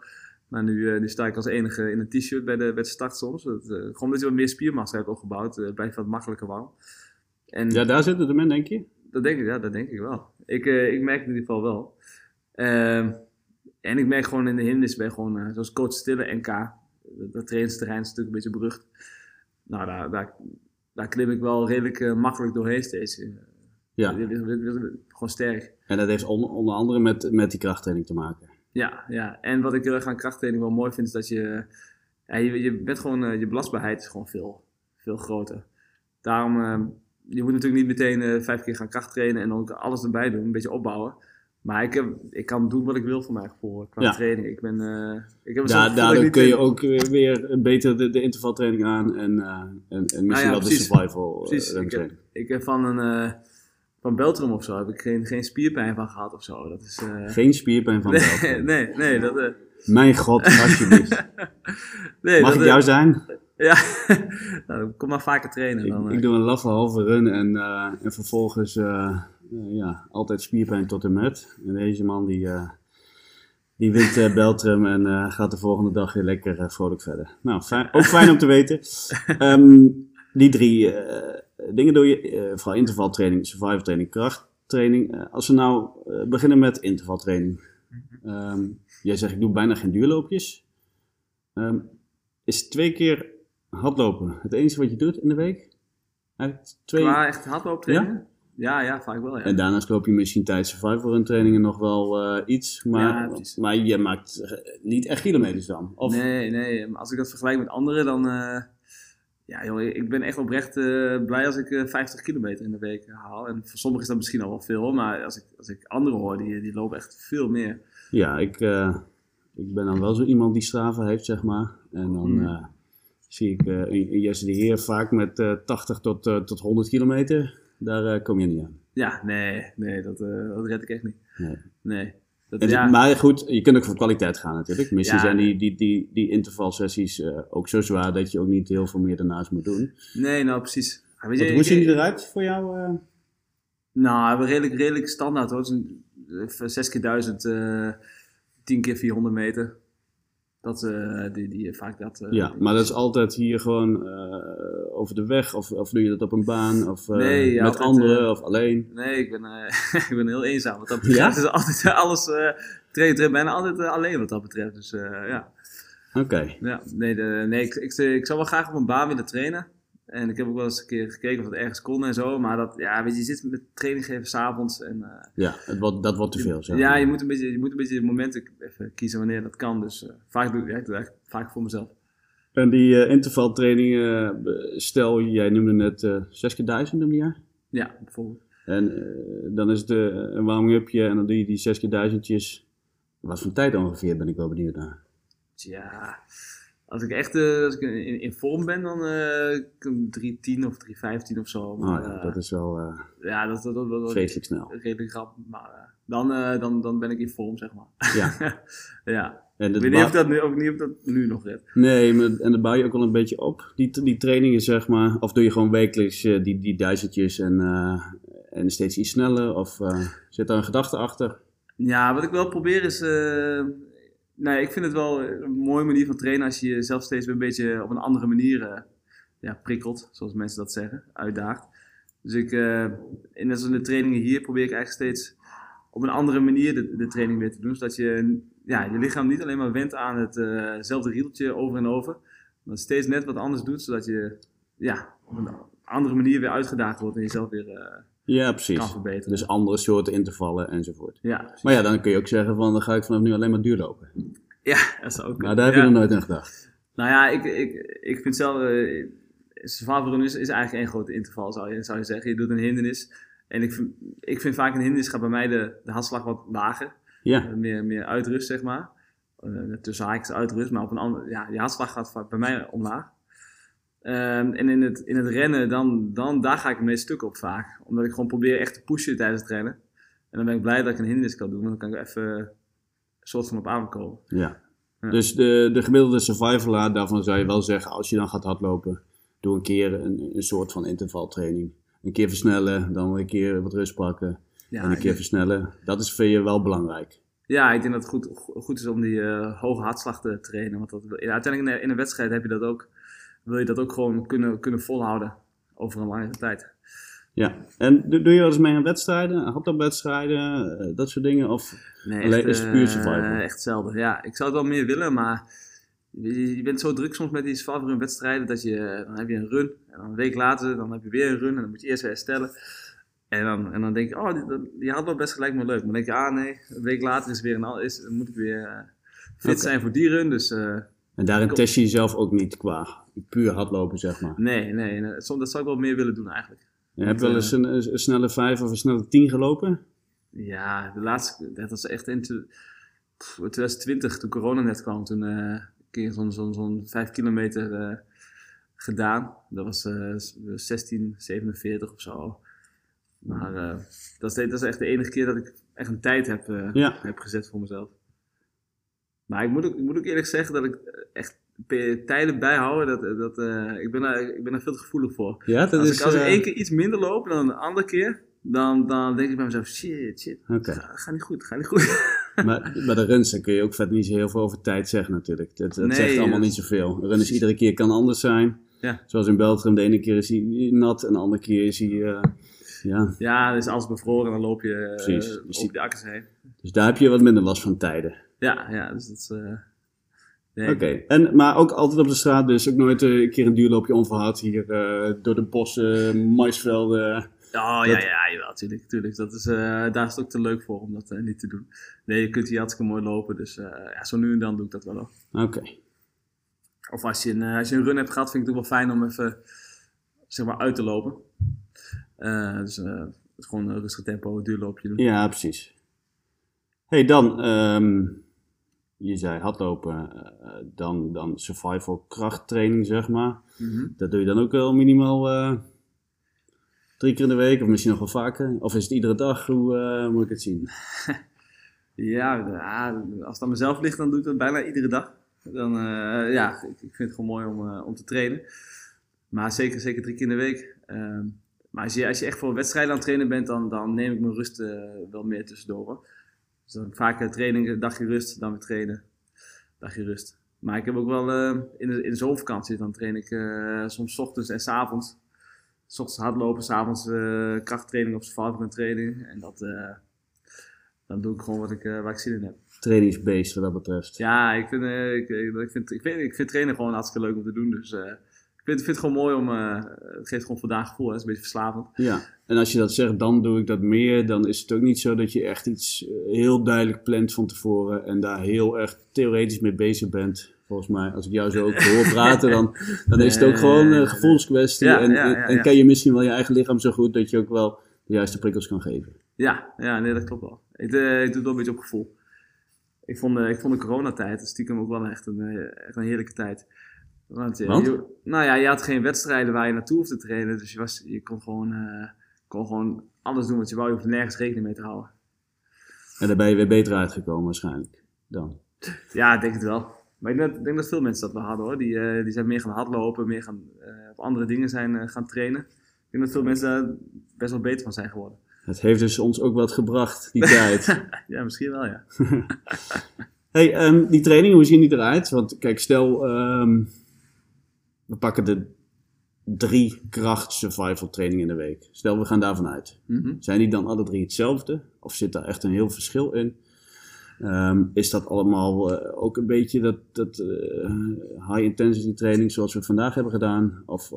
Maar nu, nu sta ik als enige in een t-shirt bij de, bij de start soms. Dat, gewoon omdat je wat meer spiermassa hebt opgebouwd, uh, blijft wat makkelijker warm. En, ja, daar zit het hem in, denk je? Dat denk ik, ja, dat denk ik wel. Ik, ik merk het in ieder geval wel. Ehm, en ik merk gewoon in de hindernis bij gewoon, zoals coach Stille NK, dat trainingsterrein is natuurlijk een beetje berucht. Nou, daar, daar, daar klim ik wel redelijk uh, makkelijk doorheen steeds. Uh, ja. Gewoon sterk. En dat heeft onder, onder andere met, met die krachttraining te maken. Ja, ja, en wat ik heel erg aan krachttraining wel mooi vind, is dat je, ja, je, je bent gewoon, uh, je belastbaarheid is gewoon veel, veel groter. Daarom, je moet natuurlijk niet meteen vijf keer gaan krachttrainen en ook alles erbij doen, een beetje opbouwen. Maar ik, heb, ik kan doen wat ik wil voor mijn gevoel qua training. Ik ben, uh, ik heb ja, daardoor kun je ook weer beter de, de intervaltraining aan en, uh, en, en misschien nou ja, wel precies, de survival uh, precies. Ik heb, ik heb van een van Beltrum of zo heb ik geen, geen spierpijn van gehad of zo. Dat is, geen spierpijn van [LAUGHS] Beltrum? Nee, nee. Dat, Mijn god, alsjeblieft. [LAUGHS] nee, Mag dat, ik jou zijn? [LAUGHS] Ja, nou, kom maar vaker trainen. Ik, dan, ik doe een laffe halve run en, en vervolgens ja, altijd spierpijn tot en met. En deze man die, uh, die wint uh, Beltrum en gaat de volgende dag weer lekker vrolijk verder. Nou, fijn, ook fijn om te weten. Um, [LAUGHS] die drie dingen doe je, vooral intervaltraining, survival training, krachttraining. als we nou beginnen met intervaltraining. Um, jij zegt ik doe bijna geen duurloopjes. Um, is twee keer hardlopen het enige wat je doet in de week? twee... Qua echt hardlooptraining? Ja? Ja, vaak wel. Ja. En daarnaast loop je misschien tijdens survival run trainingen nog wel uh, iets, maar, ja, maar je maakt eh, niet echt kilometers dan? Of? Nee, nee. Als ik dat vergelijk met anderen, dan, uh, Ja, joh, ik ben echt oprecht eh, blij als ik eh 50 kilometer in de week haal. En voor sommigen is dat misschien al wel veel, maar als ik, als ik anderen hoor, die, die lopen echt veel meer. Ja, ik, eh, ik ben dan wel zo iemand die Strava heeft, zeg maar. En dan Hmm. eh, zie ik eh, Jesse de Heer vaak met eh, 80 tot, eh, tot 100 kilometer. Daar eh, kom je niet aan. Ja, nee, nee, dat, dat red ik echt niet. Nee. Nee. Dat, En, ja, Maar goed, je kunt ook voor kwaliteit gaan natuurlijk. Misschien Ja. zijn die, die, die, die intervalsessies eh, ook zo zwaar dat je ook niet heel veel meer daarnaast moet doen. nee, nou precies. Ja, weet Wat, je, hoe zien die eruit voor jou? Nou, we redelijk, redelijk standaard hoor. 6 keer 1000, eh 10 keer 400 meter. Dat, eh, die, die, vaak dat. eh, ja, maar dat is altijd hier gewoon eh, over de weg of, of doe je dat op een baan of eh, Nee, ja, met altijd, anderen eh, of alleen? Nee, ik ben, eh, [LAUGHS] ik ben heel eenzaam wat dat betreft. Het is altijd eh, alles. eh trainen, trainen bijna altijd eh, alleen wat dat betreft. Dus eh, ja. Oké, ja. Nee, de, nee ik, ik, ik zou wel graag op een baan willen trainen. En ik heb ook wel eens een keer gekeken of het ergens kon en zo. Maar dat, ja, weet je, je zit met training geven s'avonds. En, eh, ja, het wordt, dat wordt te veel. Zeg ja, je moet, een beetje, je moet een beetje de momenten even kiezen wanneer dat kan. Dus eh, vaak doe ik, ja, ik doe vaak voor mezelf. En die eh, intervaltrainingen, stel jij noemde net 6 keer 1000 noemde jij? Ja, bijvoorbeeld. En dan is het een warming-upje en dan doe je die 6 keer duizendjes. Wat voor tijd ongeveer ben ik wel benieuwd naar. Ja, als ik echt eh, als ik in, in vorm ben, dan eh 310 of 315 of zo. Oh Maar, ja, eh, dat is wel ja, dat, dat, dat, dat, vreselijk snel. redelijk grap. Maar dan, dan, dan ben ik in vorm, zeg maar. Ja. [LAUGHS] ja. En Ik weet niet of dat nu, ook niet of dat nu nog red. Nee, maar, en dat bouw je ook wel een beetje op, die, die trainingen zeg maar. Of doe je gewoon wekelijks eh, die, die duizendjes en, eh, en steeds iets sneller? Of eh, zit daar een gedachte achter? Ja, wat ik wel probeer is. Eh, nee, ik vind het wel een mooie manier van trainen als je jezelf steeds een beetje op een andere manier eh, ja, prikkelt, zoals mensen dat zeggen, uitdaagt. Dus ik, eh in de trainingen hier, probeer ik eigenlijk steeds op een andere manier de, training weer te doen. Zodat je ja, je lichaam niet alleen maar went aan hetzelfde riedeltje over en over, maar steeds net wat anders doet, zodat je ja, op een andere manier weer uitgedaagd wordt en jezelf weer eh, Ja, kan precies. verbeteren. Dus andere soorten intervallen enzovoort. ja, Maar ja, dan kun je ook zeggen van, dan ga ik vanaf nu alleen maar duurlopen. ja, dat zou ook kunnen. daar heb je nog nooit aan gedacht. Nou ja, ik, ik, ik vind zelf. Uh, Survival is, is eigenlijk één grote interval, zou je, zou je zeggen. Je doet een hindernis. En ik vind, ik vind vaak een hindernis gaat bij mij de, de hartslag wat lager. Ja, Uh, meer, meer uitrust, zeg maar. Uh, tussen haakjes uitrust, maar op een andere. Ja, je hartslag gaat vaak bij mij omlaag. Um, en in het, in het rennen, dan, dan, daar ga ik het meest stuk op vaak. Omdat ik gewoon probeer echt te pushen tijdens het rennen. En dan ben ik blij dat ik een hindernis kan doen. Want dan kan ik even een soort van op adem komen. ja. Ja. Dus de, de gemiddelde survivalaar, daarvan zou je wel zeggen, als je dan gaat hardlopen, doe een keer een, een soort van intervaltraining. Een keer versnellen, dan een keer wat rust pakken Ja, en een keer versnellen. Dat is voor je wel belangrijk. Ja, ik denk dat het goed, goed is om die uh, hoge hartslag te trainen. Want dat, ja, uiteindelijk in, de, in een wedstrijd heb je dat ook, wil je dat ook gewoon kunnen, kunnen volhouden over een langere tijd. Ja, en doe, doe je wel eens mee aan wedstrijden, hardloopwedstrijden, uh, dat soort dingen? Of nee, alleen echt, is het puur survival? Uh, echt zelden, ja. Ik zou het wel meer willen, maar je, bent zo druk soms met die survival wedstrijden dat je, dan heb je een run. En dan een week later, dan heb je weer een run en dan moet je eerst weer herstellen. En dan, en dan denk je, oh, die, die had wel best gelijk maar leuk. Maar dan denk je, ah nee, een week later is weer een, is, dan moet ik weer fit okay. zijn voor die run. Dus, uh, en daarin test je jezelf ook niet qua puur hardlopen, zeg maar? Nee, nee, nee dat zou ik wel meer willen doen eigenlijk. Je hebt wel eens een, een, snelle 5 of een snelle 10 gelopen? Ja, de laatste, dat was echt in 2020, toen corona net kwam. Toen uh, ik zo'n zo'n zo'n 5 kilometer uh, gedaan. Dat was uh, 16, 47 of zo. Maar uh, dat, is, dat is echt de enige keer dat ik echt een tijd heb, uh, ja. heb gezet voor mezelf. Maar ik moet, ook, ik moet ook eerlijk zeggen dat ik echt tijden bijhouden, dat, dat, uh, ik, ben daar, ik ben daar veel te gevoelig voor. Ja, dat als, is, ik, als ik één keer iets minder loop dan een andere keer, dan, dan denk ik bij mezelf, shit, shit, okay. ga, ga, niet goed, ga niet goed. [LAUGHS] maar bij de runs kun je ook vet niet zo heel veel over tijd zeggen natuurlijk. Dat, dat nee, zegt allemaal niet zoveel. Een run is iedere keer kan anders zijn. Ja. Zoals in Belgium, de ene keer is hij nat en de andere keer is hij... Uh, ja. ja, dus als bevroren dan loop je Precies. Uh, over de akkers heen. Dus daar heb je wat minder last van tijden. Ja, ja dus dat is... Nee. Oké, okay. maar ook altijd op de straat, dus ook nooit een keer een duurloopje onverhard hier uh, door de bossen, maisvelden. Oh dat... ja, ja, jawel, tuurlijk, tuurlijk. Dat is, uh, daar is het ook te leuk voor om dat uh, niet te doen. Nee, je kunt hier hartstikke mooi lopen, dus ja, zo nu en dan doe ik dat wel ook. Oké. Okay. Of als je, een, als je een run hebt gehad, vind ik het ook wel fijn om even zeg maar, uit te lopen. dus gewoon een rustig tempo, duurloopje doen. Ja, precies. hey, dan, ehm, je zei hardlopen, dan, dan survival krachttraining, zeg maar. Mhm. Dat doe je dan ook wel minimaal drie keer in de week, of misschien nog wel vaker? Of is het iedere dag? Hoe moet ik het zien? [LAUGHS] Ja, als het aan mezelf ligt, dan doe ik dat bijna iedere dag. Dan, uh, ja, ik, vind het gewoon mooi om, om te trainen. Maar zeker, zeker drie keer in de week. Uh, maar als je, als je echt voor wedstrijden aan het trainen bent, dan, dan neem ik mijn rust wel meer tussendoor. Dus dan vaak training, dagje rust, dan weer trainen, dagje rust. Maar ik heb ook wel in, de, in de zomervakantie, dan train ik soms ochtends en s avonds. S ochtends hardlopen, s avonds krachttraining of survival training. En dat dan doe ik gewoon wat ik, waar ik zin in heb. Trainingsbeest wat dat betreft. Ja, ik vind, ik, ik, vind, ik, weet, ik vind trainen gewoon hartstikke leuk om te doen. Dus uh, vind, vind het gewoon mooi om, het geeft gewoon vandaag gevoel, hè. het is een beetje verslavend. Ja, en als je dat zegt, dan doe ik dat meer. Dan is het ook niet zo dat je echt iets heel duidelijk plant van tevoren en daar heel erg theoretisch mee bezig bent. Volgens mij, als ik jou zo ook hoor praten, dan, dan is het ook gewoon een gevoelskwestie. Ja, en, ja, ja, en ken je misschien wel je eigen lichaam zo goed dat je ook wel de juiste prikkels kan geven. Ja, ja nee, dat klopt wel. Ik, uh, ik doe het wel een beetje op gevoel. Ik vond, uh, ik vond de coronatijd stiekem ook wel echt een, echt een heerlijke tijd. Want, Want? Je, nou ja, je had geen wedstrijden waar je naartoe hoefde te trainen. Dus je, was, je kon, gewoon, kon gewoon alles doen wat je wou. Je hoefde nergens rekening mee te houden. En daar ben je weer beter uitgekomen waarschijnlijk dan. Ja, ik denk het wel. Maar ik denk, ik denk dat veel mensen dat wel hadden hoor. Die, die zijn meer gaan hardlopen, meer gaan, op andere dingen zijn gaan trainen. Ik denk dat veel mensen daar best wel beter van zijn geworden. Het heeft dus ons ook wat gebracht, die tijd. [LAUGHS] ja, misschien wel, ja. [LAUGHS] hey, um, die training, hoe zien die eruit? Want kijk, stel, um, we pakken de drie kracht survival trainingen in de week. Stel, we gaan daarvan uit. Mm -hmm. Zijn die dan alle drie hetzelfde? Of zit daar echt een heel verschil in? Um, is dat allemaal uh, ook een beetje dat, dat uh, high intensity training zoals we vandaag hebben gedaan? Of,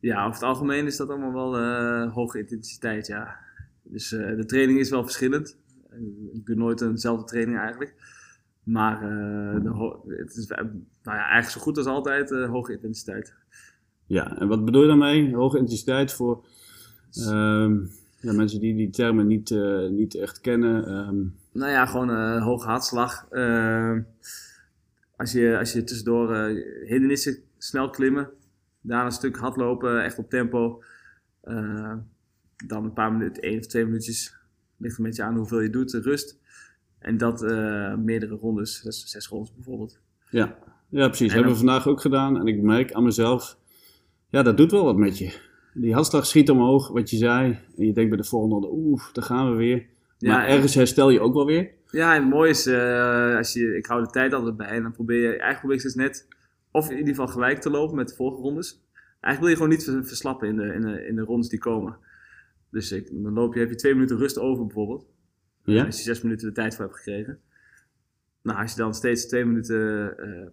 ja, over het algemeen is dat allemaal wel uh, hoge intensiteit, ja. Dus de training is wel verschillend. Ik doe nooit eenzelfde training eigenlijk. Maar de het is nou ja, eigenlijk zo goed als altijd hoge intensiteit. Ja, en wat bedoel je daarmee? Hoge intensiteit voor um, ja, mensen die die termen niet, niet echt kennen? Um... Nou ja, gewoon hoge hartslag. Ehm, als, je, als je tussendoor hindernissen snel klimmen, daarna een stuk hardlopen, echt op tempo. Uh, dan een paar minuten, één of twee minuutjes. Ligt een beetje aan hoeveel je doet, rust. En dat uh, meerdere rondes, zes, zes rondes bijvoorbeeld. Ja, ja precies. En hebben we vandaag ook gedaan. En ik merk aan mezelf, ja, dat doet wel wat met je. Die hartslag schiet omhoog, wat je zei. En je denkt bij de volgende ronde, oeh, daar gaan we weer. Maar Ja, ergens herstel je ook wel weer. Ja, en het mooie is, uh, als je, ik hou de tijd altijd bij. En dan probeer je, eigenlijk probeer ik steeds net, of in ieder geval gelijk te lopen met de vorige rondes. Eigenlijk wil je gewoon niet verslappen in de, in de, in de rondes die komen. Dus ik, dan loop je, heb je twee minuten rust over bijvoorbeeld. Ja? Als je zes minuten de tijd voor hebt gekregen. Nou, als je dan steeds twee minuten uh,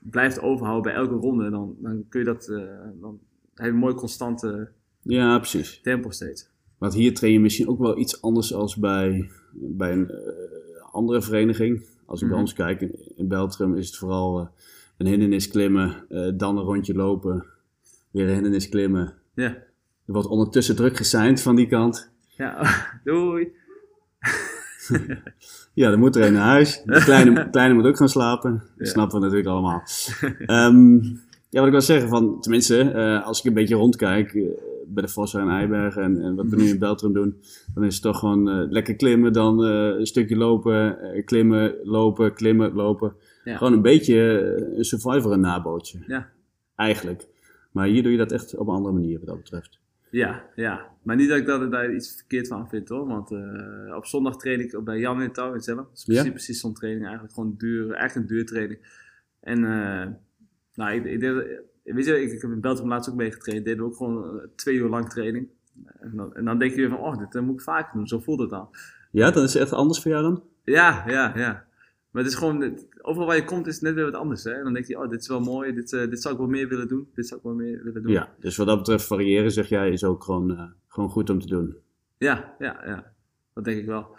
blijft overhouden bij elke ronde, dan, dan kun je dat, uh, dan heb je een mooi constante Ja, precies. tempo steeds. Want hier train je misschien ook wel iets anders als bij, bij een uh, andere vereniging. Als ik Mhm. bij ons kijk, in, in Beltrum is het vooral een hindernis klimmen, dan een rondje lopen, weer een hindernis klimmen. Ja, Er wordt ondertussen druk gesigned van die kant. ja. [LAUGHS] doei. Ja, dan moet er een naar huis. De kleine, [LAUGHS] kleine moet ook gaan slapen. Dat Ja. snappen we natuurlijk allemaal. [LAUGHS] Ehm, ja, wat ik wil zeggen, van, tenminste, eh, als ik een beetje rondkijk eh, bij de Vossen en Eibergen en, en wat we nu in Beltrum doen, dan is het toch gewoon eh, lekker klimmen, dan een stukje lopen, klimmen, lopen, klimmen, lopen. Ja. Gewoon een beetje een survivor nabootje. Ja. Eigenlijk. Maar hier doe je dat echt op een andere manier wat dat betreft. Ja, ja. Maar niet dat ik dat, daar iets verkeerd van vind hoor. Want uh, op zondag train ik bij Jan in Touw in. Dat is precies, Ja? precies zo'n training eigenlijk. Gewoon duur, eigenlijk een duurtraining. En uh, nou, ik, ik, deed, weet je, ik, ik heb in Belgium laatst ook meegetraind. Deden we ook gewoon uh, twee uur lang training. En dan, en dan denk je weer van, oh, dit moet ik vaker doen. Zo voelt het dan. Ja, dan is het echt anders voor jou dan? Ja, ja, ja. Maar het is gewoon, overal waar je komt is het net weer wat anders. Hè? En dan denk je, oh, dit is wel mooi, dit, uh, dit zou ik wel meer willen doen. Dit zou ik wel meer willen doen. Ja, dus wat dat betreft variëren, zeg jij, is ook gewoon, uh, gewoon goed om te doen. Ja, ja, ja. Dat denk ik wel.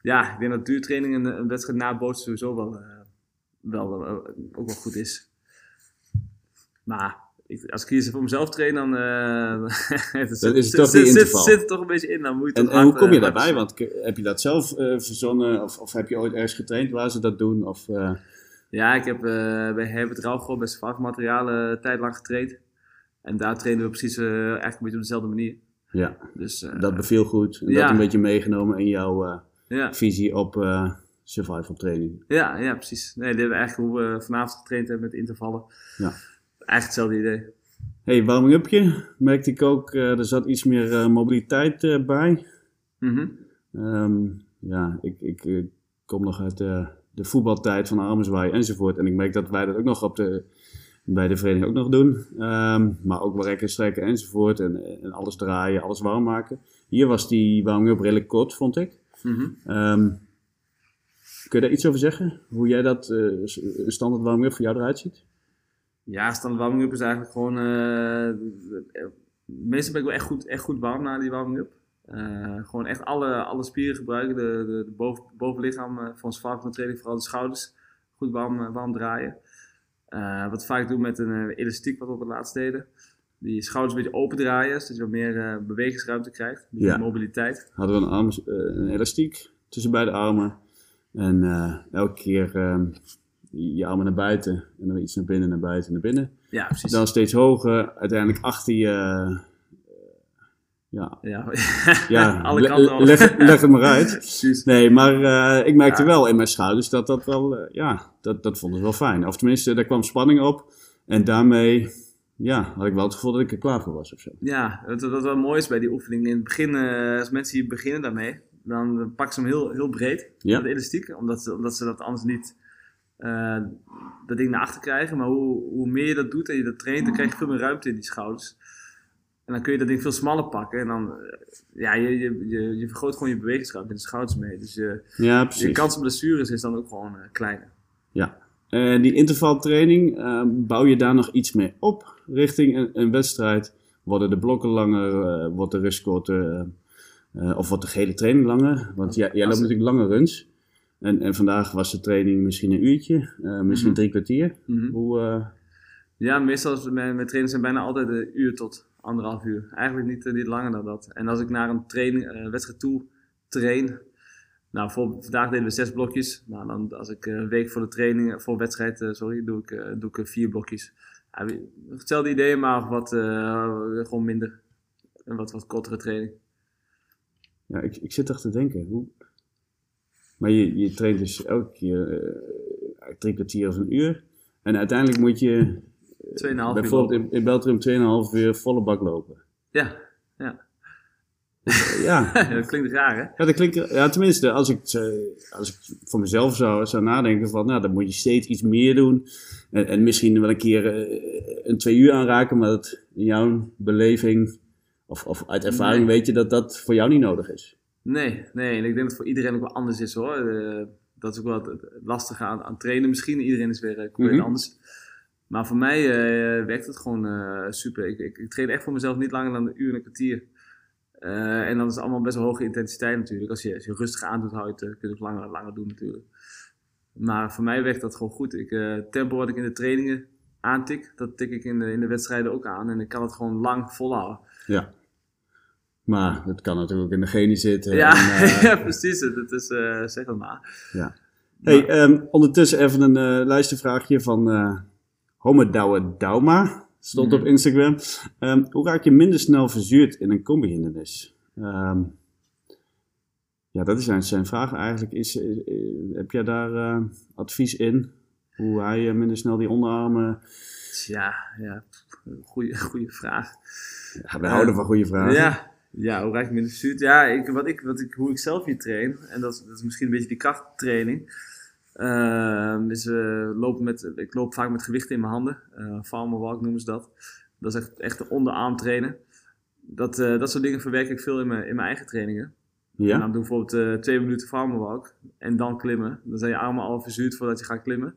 Ja, ik denk dat duurtraining een, een wedstrijd nabootsen sowieso wel, uh, wel ook wel goed is. Maar ik, als ik hier voor mezelf train, dan, uh, het [LAUGHS] Dan is het zit, toch zit, er toch een beetje in. Dan moet je En, en hoe kom je eh, daarbij? Want heb je dat zelf eh, verzonnen? Of, of heb je ooit ergens getraind waar ze dat doen? Of, eh, Ja, ik heb eh, bij Herbert Rauwgoor bij Survival Materialen een tijd lang getraind. En daar trainen we precies eh, eigenlijk een beetje op dezelfde manier. ja, Dus eh, dat beviel goed. En dat ja. een beetje meegenomen in jouw eh, ja, visie op eh, survival training. ja, ja, precies. Nee, dit hebben we eigenlijk hoe we vanavond getraind hebben met intervallen. Ja. Eigenlijk hetzelfde idee. hey, warming-upje merkte ik ook, eh, er zat iets meer eh, mobiliteit eh, bij. Ehm, ja, ik, ik kom nog uit de, de voetbaltijd van Armenswaai enzovoort. En ik merk dat wij dat ook nog op de, bij de vereniging ook nog doen. Ehm, maar ook wel rekken, strekken enzovoort. En, en alles draaien, alles warm maken. Hier was die warming-up redelijk kort, vond ik. Mhm. Ehm, kun je daar iets over zeggen? Hoe jij dat, standaard warming-up voor jou eruit ziet? Ja, standaard warming-up is eigenlijk gewoon... eh, meestal ben ik wel echt goed, echt goed warm na die warming-up. Eh, gewoon echt alle, alle spieren gebruiken, de, de, de boven, bovenlichaam eh, van training, vooral de schouders, goed warm, warm draaien. Eh, wat vaak doen met een elastiek, wat we op het laatst deden. Die schouders een beetje open draaien, zodat je wat meer bewegingsruimte krijgt, een beetje Ja. mobiliteit. Hadden we een, arm, een elastiek tussen beide armen. En elke keer ehm, je armen naar buiten. En dan weer iets naar binnen, naar buiten, naar binnen. Ja, precies. Dan steeds hoger, uiteindelijk achter je. eh, ja, Ja, [LAUGHS] ja alle le- kanten leg, leg het maar uit. [LAUGHS] Precies. Nee, maar eh, ik merkte Ja. wel in mijn schouders dat dat wel, eh, ja, dat, dat vonden ze wel fijn. Of tenminste, daar kwam spanning op. En daarmee, ja, had ik wel het gevoel dat ik er klaar voor was of zo. Ja, wat, wat wel mooi is bij die oefening. In het begin, als mensen hier beginnen daarmee, dan pakken ze hem heel, heel breed, Ja. de elastiek. Omdat ze, omdat ze dat anders niet, eh, dat ding naar achter krijgen. Maar hoe, hoe meer je dat doet en je dat traint, dan krijg je veel meer ruimte in die schouders. En dan kun je dat ding veel smaller pakken. En dan, eh, ja, je, je, je, je vergroot gewoon je bewegingsruimte in de schouders mee. Dus je, Ja, je kans op blessures is dan ook gewoon eh, kleiner. Ja. En die intervaltraining, bouw je daar nog iets mee op richting een, een wedstrijd? Worden de blokken langer, wordt de rust korter, eh, of wordt de gele training langer? Want jij, jij loopt natuurlijk lange runs. En, en vandaag was de training misschien een uurtje, eh, misschien Mhm. drie kwartier. Mhm. Hoe, eh, Ja, meestal mijn, mijn trainers zijn bijna altijd een uur tot anderhalf uur. Eigenlijk niet, eh, niet langer dan dat. En als ik naar een training, wedstrijd toe train. Nou, vandaag deden we zes blokjes. Nou, dan als ik een week voor de training, voor wedstrijd, sorry, doe ik, doe ik vier blokjes. Ja, hetzelfde idee, maar wat gewoon minder. Een wat, wat kortere training. ja, ik, ik zit toch te denken. Hoe... Maar je, je traint dus elke keer eh, drie kwartier of een uur. En uiteindelijk moet je uur bijvoorbeeld in, in Beltrum 2,5 uur volle bak lopen. Ja, ja. [LAUGHS] Ja, dat klinkt raar, hè? Ja, dat klinkt, ja, tenminste, als ik, eh, als ik voor mezelf zou, zou nadenken van, nou, dan moet je steeds iets meer doen. En, en misschien wel een keer eh, een twee uur aanraken, maar dat in jouw beleving of, of uit ervaring Nee. weet je dat dat voor jou niet nodig is. Nee, nee. En ik denk dat het voor iedereen ook wel anders is hoor. Eh, dat is ook wel het lastige aan, aan trainen misschien. Iedereen is weer eh, compleet Mhm. anders. Maar voor mij eh, werkt het gewoon super. Ik, ik, ik train echt voor mezelf niet langer dan een uur en een kwartier. En dan is het allemaal best wel hoge intensiteit natuurlijk. Als je, als je rustig aandoet, hou je het, kun je het ook langer, langer doen natuurlijk. Maar voor mij werkt dat gewoon goed. Ik, tempo wat ik in de trainingen aantik, dat tik ik in de, in de wedstrijden ook aan. En ik kan het gewoon lang volhouden. Ja. Maar dat kan natuurlijk ook in de genen zitten. Ja, en, [LAUGHS] eh, ja precies. Dat is, eh, zeg dat maar. ja. Hey, ehm, ondertussen even een eh luistervraagje van eh Homedouwe Dauma. Stond op Mhm. Instagram. Ehm, hoe raak je minder snel verzuurd in een combi-hindernis? Ehm, ja, dat is zijn, vraag eigenlijk. Is, heb jij daar advies in? Hoe hij minder snel die onderarmen... Ja, ja. Goeie, goeie vraag. Ja, we houden van goede vragen. Ja, ja, hoe raak ik minder verzuurd? Ja, ik, wat ik, wat ik, hoe ik zelf hier train, en dat, is- dat is misschien een beetje die krachttraining. Is, eh, lopen met, ik loop vaak met gewichten in mijn handen. eh farmer walk noemen ze dat. Dat is echt, echt de onderarm trainen. Dat, eh, dat soort dingen verwerk ik veel in mijn, in mijn eigen trainingen. En Ja? dan doe ik bijvoorbeeld twee minuten farmer walk en dan klimmen. Dan zijn je armen al verzuurd voordat je gaat klimmen.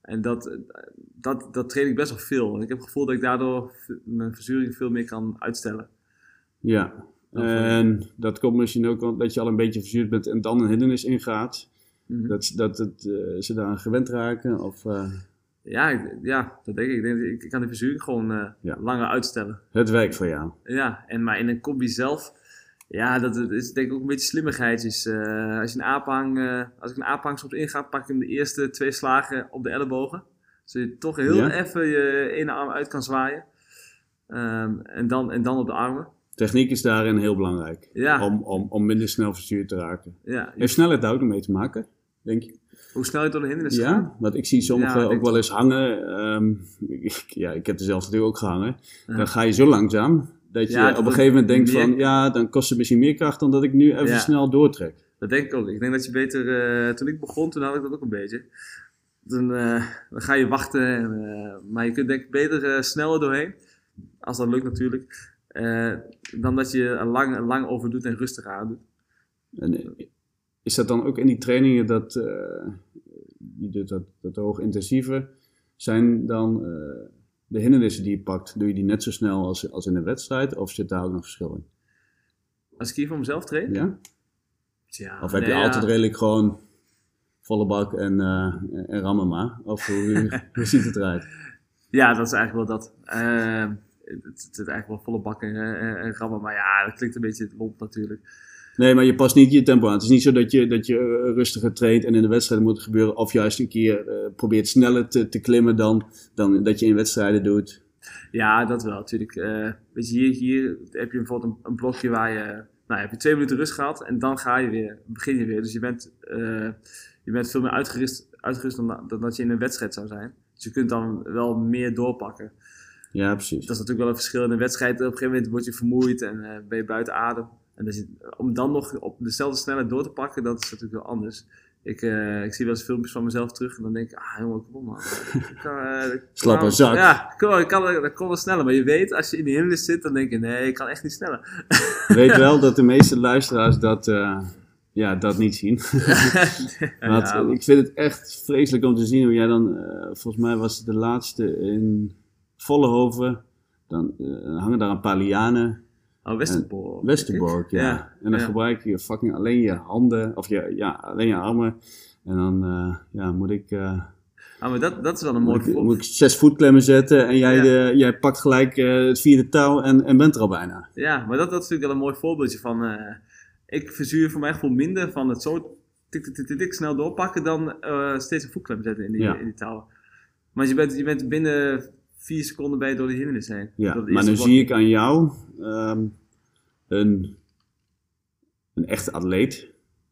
En dat, dat, dat train ik best wel veel. En ik heb het gevoel dat ik daardoor mijn verzuring veel meer kan uitstellen. Ja. En dat komt misschien ook omdat je al een beetje verzuurd bent en dan een hindernis ingaat. Mhm. Dat, dat het, eh, ze daar aan gewend raken? Of, eh, Ja, ik- ja, dat denk ik. Ik, denk, ik ik kan die verzuring gewoon eh, Ja. langer uitstellen. Het werkt voor jou. Ja, en maar in een combi zelf, ja, dat dat is denk ik ook een beetje slimmigheidjes. Eh, als je een aaphang, als ik een aaphang soms inga, pak ik hem de eerste twee slagen op de ellebogen. Zodat je toch heel Ja. even je ene arm uit kan zwaaien. Ehm, en, dan, en dan op de armen. Techniek is daarin heel belangrijk. Ja, Om, om, om minder snel verstuurd te raken. ja. Heeft snelheid daar ook mee te maken? Denk je? hoe snel je door de hindernissen gaat. Ja, want ik zie sommigen Ja, ook wel eens hangen. ehm, [LAUGHS] ik, ja, ik heb er zelf natuurlijk ook gehangen. Ja. Dan ga je zo langzaam dat je op een gegeven moment denkt meer- van... Ja, dan kost het misschien meer kracht dan dat ik nu even snel doortrek. Dat denk ik ook. Ik denk dat je beter, eh, toen ik begon, toen had ik dat ook een beetje. Dan, eh, dan ga je wachten, en, eh, maar je kunt denk ik beter sneller doorheen, als dat lukt natuurlijk, eh, dan dat je er lang, lang over doet en rustig aan doet. En is dat dan ook in die trainingen dat, doet dat, dat hoog intensieve, zijn dan eh, de hindernissen die je pakt, doe je die net zo snel als, als in een wedstrijd? Of zit daar ook nog verschil in? Als ik hier voor mezelf train, Ja? ja, Of heb nee, je ja. altijd redelijk gewoon volle bak en, eh, en rammen maar? Of hoe, hoe ziet het eruit? [LAUGHS] Ja, dat is eigenlijk wel dat. Eh, het, het zit eigenlijk wel volle bakken en, en, en rammen, maar ja, dat klinkt een beetje lomp natuurlijk. Nee, maar je past niet je tempo aan. Het is niet zo dat je, dat je eh, rustiger traint en in de wedstrijd moet het gebeuren. Of juist een keer eh, probeert sneller te, te klimmen dan, dan dat je in wedstrijden doet. Ja, dat wel, natuurlijk. Eh, weet je, hier, hier heb je bijvoorbeeld een, een blokje waar je... Nou, heb je twee minuten rust gehad en dan ga je weer, begin je weer. Dus je bent, eh, je bent veel meer uitgerust, uitgerust dan, dan dat je in een wedstrijd zou zijn. Dus je kunt dan wel meer doorpakken. Ja, precies. Dat is natuurlijk wel een verschil. In een wedstrijd, op een gegeven moment word je vermoeid en eh, ben je buiten adem. En om dan nog op dezelfde snelheid door te pakken, dat is natuurlijk wel anders. Ik, eh, ik zie wel eens filmpjes van mezelf terug en dan denk ik, ah jongen, kom op man. [LAUGHS] Ik kan, eh, ik zak. Ja, ik kan, ik kan, dat kon wel sneller. Maar je weet, als je in die hindernis zit, dan denk je, nee, ik kan echt niet sneller. Weet [LAUGHS] wel dat de meeste luisteraars dat, ja, dat niet zien. [LAUGHS] Want Ja, ik vind het echt vreselijk om te zien hoe jij dan, volgens mij was het de laatste in Vollenhoven. Dan eh, hangen daar een paar lianen. oh, Westerbork. Westerbork, ja. Ja, En dan ja. gebruik je fucking alleen je handen, of je, ja, alleen je armen. En dan eh, ja, moet ik, eh, Ah, maar dat, dat is wel een mooi voorbeeld. moet ik zes voetklemmen zetten en jij, Ja. de, jij pakt gelijk het vierde touw en, en bent er al bijna. Ja, maar dat, dat is natuurlijk wel een mooi voorbeeldje van... ik verzuur voor mijn gevoel minder van het zo tik, tik, tik, tik, tik snel doorpakken... dan steeds een voetklem zetten in die, in die touwen. Maar je bent, je bent binnen vier seconden bij door de hindernis heen. Ja, maar dan blok. zie ik aan jou ehm, een, een echte atleet.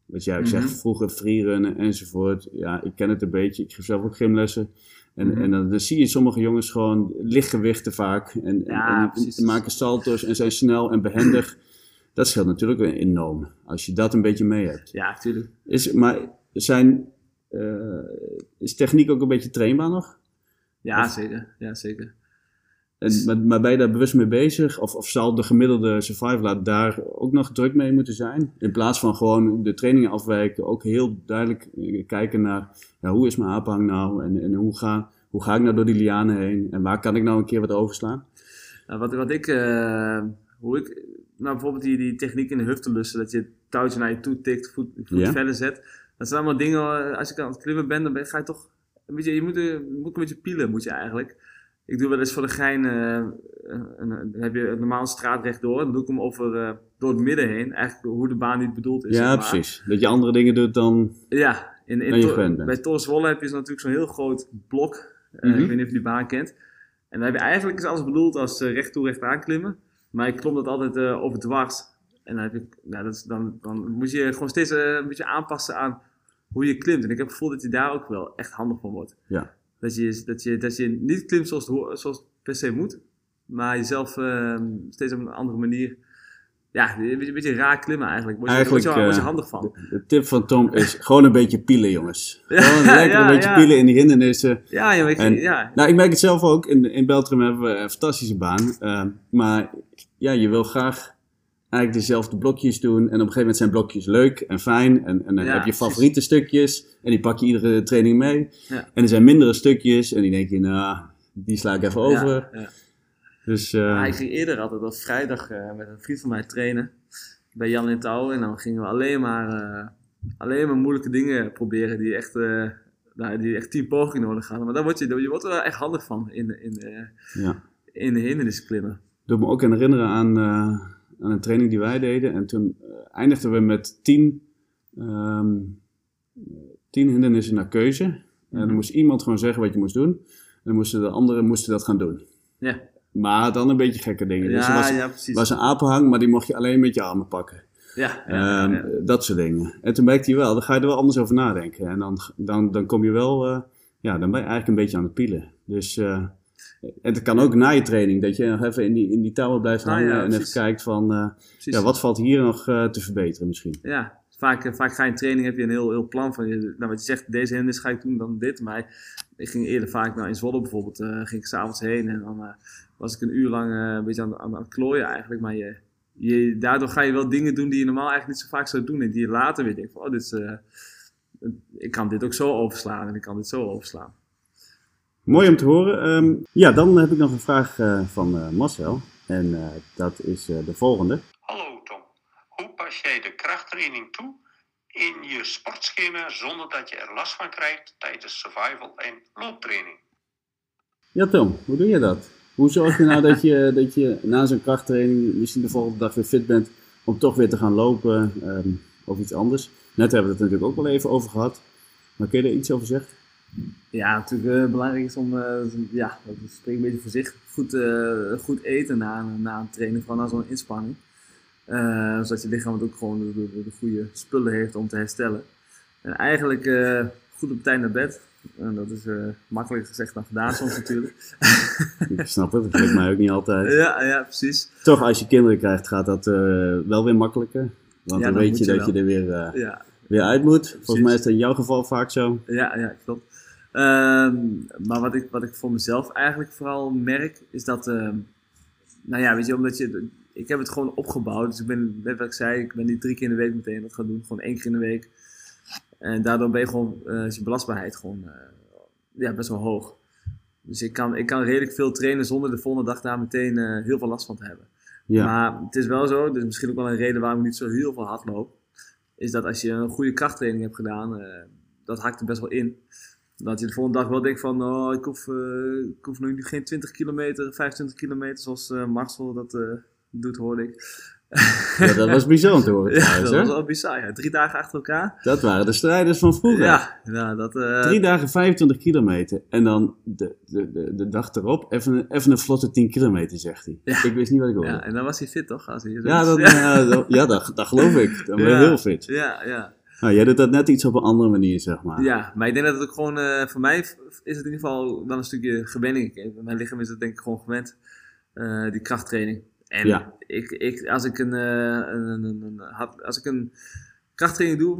Wat jij ook Mhm. zegt, vroeger freerunnen enzovoort. Ja, ik ken het een beetje. Ik geef zelf ook gymlessen. En, Mhm. en dan, dan zie je sommige jongens gewoon lichtgewichten vaak. En, en- Ja, en, precies. en maken salto's en zijn snel en behendig. Dat scheelt natuurlijk enorm. Als je dat een beetje mee hebt. Ja, tuurlijk. Is, maar zijn, eh, is techniek ook een beetje trainbaar nog? Ja, Of- zeker. Ja, zeker. En, maar, maar ben je daar bewust mee bezig? Of, of zal de gemiddelde survivor daar ook nog druk mee moeten zijn? In plaats van gewoon de trainingen afwijken, ook heel duidelijk eh, kijken naar ja, hoe is mijn aanhang nou? En, en hoe, ga, hoe ga ik nou door die lianen heen? En waar kan ik nou een keer wat overslaan? Nou, wat, wat ik, eh, hoe ik, nou bijvoorbeeld die, die techniek in de huftelussen, dat je het touwtje naar je toe tikt, voet, voet verder zet. Dat zijn allemaal dingen, eh, als ik aan het klimmen ben, dan ben, ga je toch, een beetje, je moet, eh, je moet een beetje pielen, moet je eigenlijk. Ik doe wel eens voor de gein, eh, een- een- dan heb je een normaal straat rechtdoor, dan doe ik hem over, eh, door het midden heen, eigenlijk hoe de baan niet bedoeld is. ja, precies. Dat je andere dingen doet dan... Ja, in, in je Tor- bij Torreswolle heb je natuurlijk zo'n heel groot blok. Eh, Mhm. Ik weet niet of je die baan kent. En dan heb je eigenlijk is alles bedoeld als eh, recht toe, recht aan klimmen. Maar ik klom dat altijd eh, over dwars. En dan, heb ik, nou, dat is, dan, dan moet je gewoon steeds eh, een beetje aanpassen aan hoe je klimt. En ik heb het gevoel dat je daar ook wel echt handig van wordt. Ja. Dat je, dat je, dat je niet klimt zoals het, zoals het per se moet. Maar jezelf eh, steeds op een andere manier... Ja, een beetje, raar klimmen eigenlijk. Word je, Eigenlijk, word je, word je eh, handig van. De tip van Tom is [LAUGHS] gewoon een beetje pielen, jongens. Ja, Gewoon lekker ja, een beetje ja. pielen in die hindernissen. Ja, ja, ik, En- ja, Nou, ik merk het zelf ook. In, in Beltrum hebben we een fantastische baan. Eh, maar ja, je wil graag eigenlijk dezelfde blokjes doen. En op een gegeven moment zijn blokjes leuk en fijn. En, en dan Ja, heb je precies. favoriete stukjes. En die pak je iedere training mee. Ja. En er zijn mindere stukjes. En die denk je, nou, die sla ik even over. Ja, ja. Dus Ja, ik ging eerder altijd op vrijdag eh, met een vriend van mij trainen. Bij Jan in Touw. En dan gingen we alleen maar, eh, alleen maar moeilijke dingen proberen. Die echt nou, die echt tien pogingen nodig hadden. Maar daar word je, je wordt er wel echt handig van in, in, Ja. in de hindernissen klimmen. doet me ook herinneren aan, aan een training die wij deden. En toen eh, eindigden we met tien, ehm, tien hindernissen naar keuze. En Mhm. dan moest iemand gewoon zeggen wat je moest doen. En dan moesten de anderen moesten dat gaan doen. Ja, Maar dan een beetje gekke dingen. dus er ja, was, ja precies. was een apenhang, maar die mocht je alleen met je armen pakken. ja, ja, Ehm, ja. Dat soort dingen. En toen merkte je wel, dan ga je er wel anders over nadenken. En dan, dan, dan kom je wel, eh, ja, dan ben je eigenlijk een beetje aan het pielen. Dus, eh, en het kan ook na je training, dat je nog even in die, in die touwen blijft Ah, hangen ja, en even kijkt van, eh, ja, wat valt hier nog eh, te verbeteren misschien. Ja, vaak, eh, vaak ga je in training, heb je een heel, heel plan van, je, nou wat je zegt, deze hindernis ga ik doen, dan dit. Maar ik ging eerder vaak, nou in Zwolle bijvoorbeeld, eh, ging ik s'avonds heen en dan was ik een uur lang een beetje aan, aan, aan het klooien eigenlijk. Maar je, je, daardoor ga je wel dingen doen die je normaal eigenlijk niet zo vaak zou doen. En die je later weer denkt van, oh, dit is, ik kan dit ook zo overslaan en ik kan dit zo overslaan. Mooi om te horen. Ehm, ja, dan heb ik nog een vraag eh, van eh, Marcel. En eh, dat is de volgende. Hallo Tom, hoe pas jij de krachttraining toe in je sportschema zonder dat je er last van krijgt tijdens survival en looptraining? Ja, Tom, hoe doe je dat? Hoe zorg je nou dat je, [LAUGHS] dat je na zo'n krachttraining misschien de volgende dag weer fit bent om toch weer te gaan lopen ehm, of iets anders? Net hebben we het natuurlijk ook wel even over gehad. Maar kun je er iets over zeggen? Ja, natuurlijk eh, belangrijk is om, eh, ja, dat spreekt een beetje voor zich, goed, eh, goed eten na, een- na een training, vooral na zo'n inspanning. Zodat je lichaam het ook gewoon de, de, de goede spullen heeft om te herstellen. En eigenlijk goed op tijd naar bed. En dat is eh, makkelijker gezegd dan gedaan soms natuurlijk. [LAUGHS] Ik snap het, dat lukt mij ook niet altijd. [LAUGHS] ja, ja, precies. Toch, als je kinderen krijgt, gaat dat wel weer makkelijker. Want Ja, dan dan weet je je dat je er weer, Ja, weer uit moet. Volgens mij is dat in jouw geval vaak zo. Ja, ja, klopt. Ehm, maar wat ik, wat ik voor mezelf eigenlijk vooral merk, is dat, ehm, nou ja, weet je, omdat je, ik heb het gewoon opgebouwd. Dus ik ben, net wat ik zei, ik ben niet drie keer in de week meteen dat gaan doen, gewoon één keer in de week. En daardoor ben je gewoon, is je belastbaarheid gewoon, eh, ja, best wel hoog. Dus ik kan, ik kan redelijk veel trainen zonder de volgende dag daar meteen eh, heel veel last van te hebben. Ja, Maar het is wel zo, dus misschien ook wel een reden waarom ik niet zo heel veel hardloop. Is dat als je een goede krachttraining hebt gedaan, dat hakt er best wel in. Dat je de volgende dag wel denkt van, oh, ik hoef, eh, ik hoef nu geen 20 kilometer, 25 kilometer zoals eh Marcel dat eh, doet, hoorde ik. ja, dat was bizar om te horen [LAUGHS] Ja, dat hè? was wel bizar. Ja. Drie dagen achter elkaar. Dat waren de strijders van vroeger. Ja, ja dat... Drie dagen 25 kilometer. En dan de, de, de, de dag erop even, een- even een vlotte 10 kilometer, zegt hij. Ja. Ik wist niet wat ik hoorde. ja, en dan was hij fit toch? Als hij ja, dat, [LAUGHS] ja. dat, ja dat, dat geloof ik. Dan ben je heel fit. Ja, ja. Nou, jij doet dat net iets op een andere manier, zeg maar. Ja, maar ik denk dat het ook gewoon, eh, voor mij is het in ieder geval wel een stukje gewenning. Mijn lichaam is het denk ik gewoon gewend, eh, die krachttraining. En Ja. ik, ik, als, ik een, eh, een, een, als ik een krachttraining doe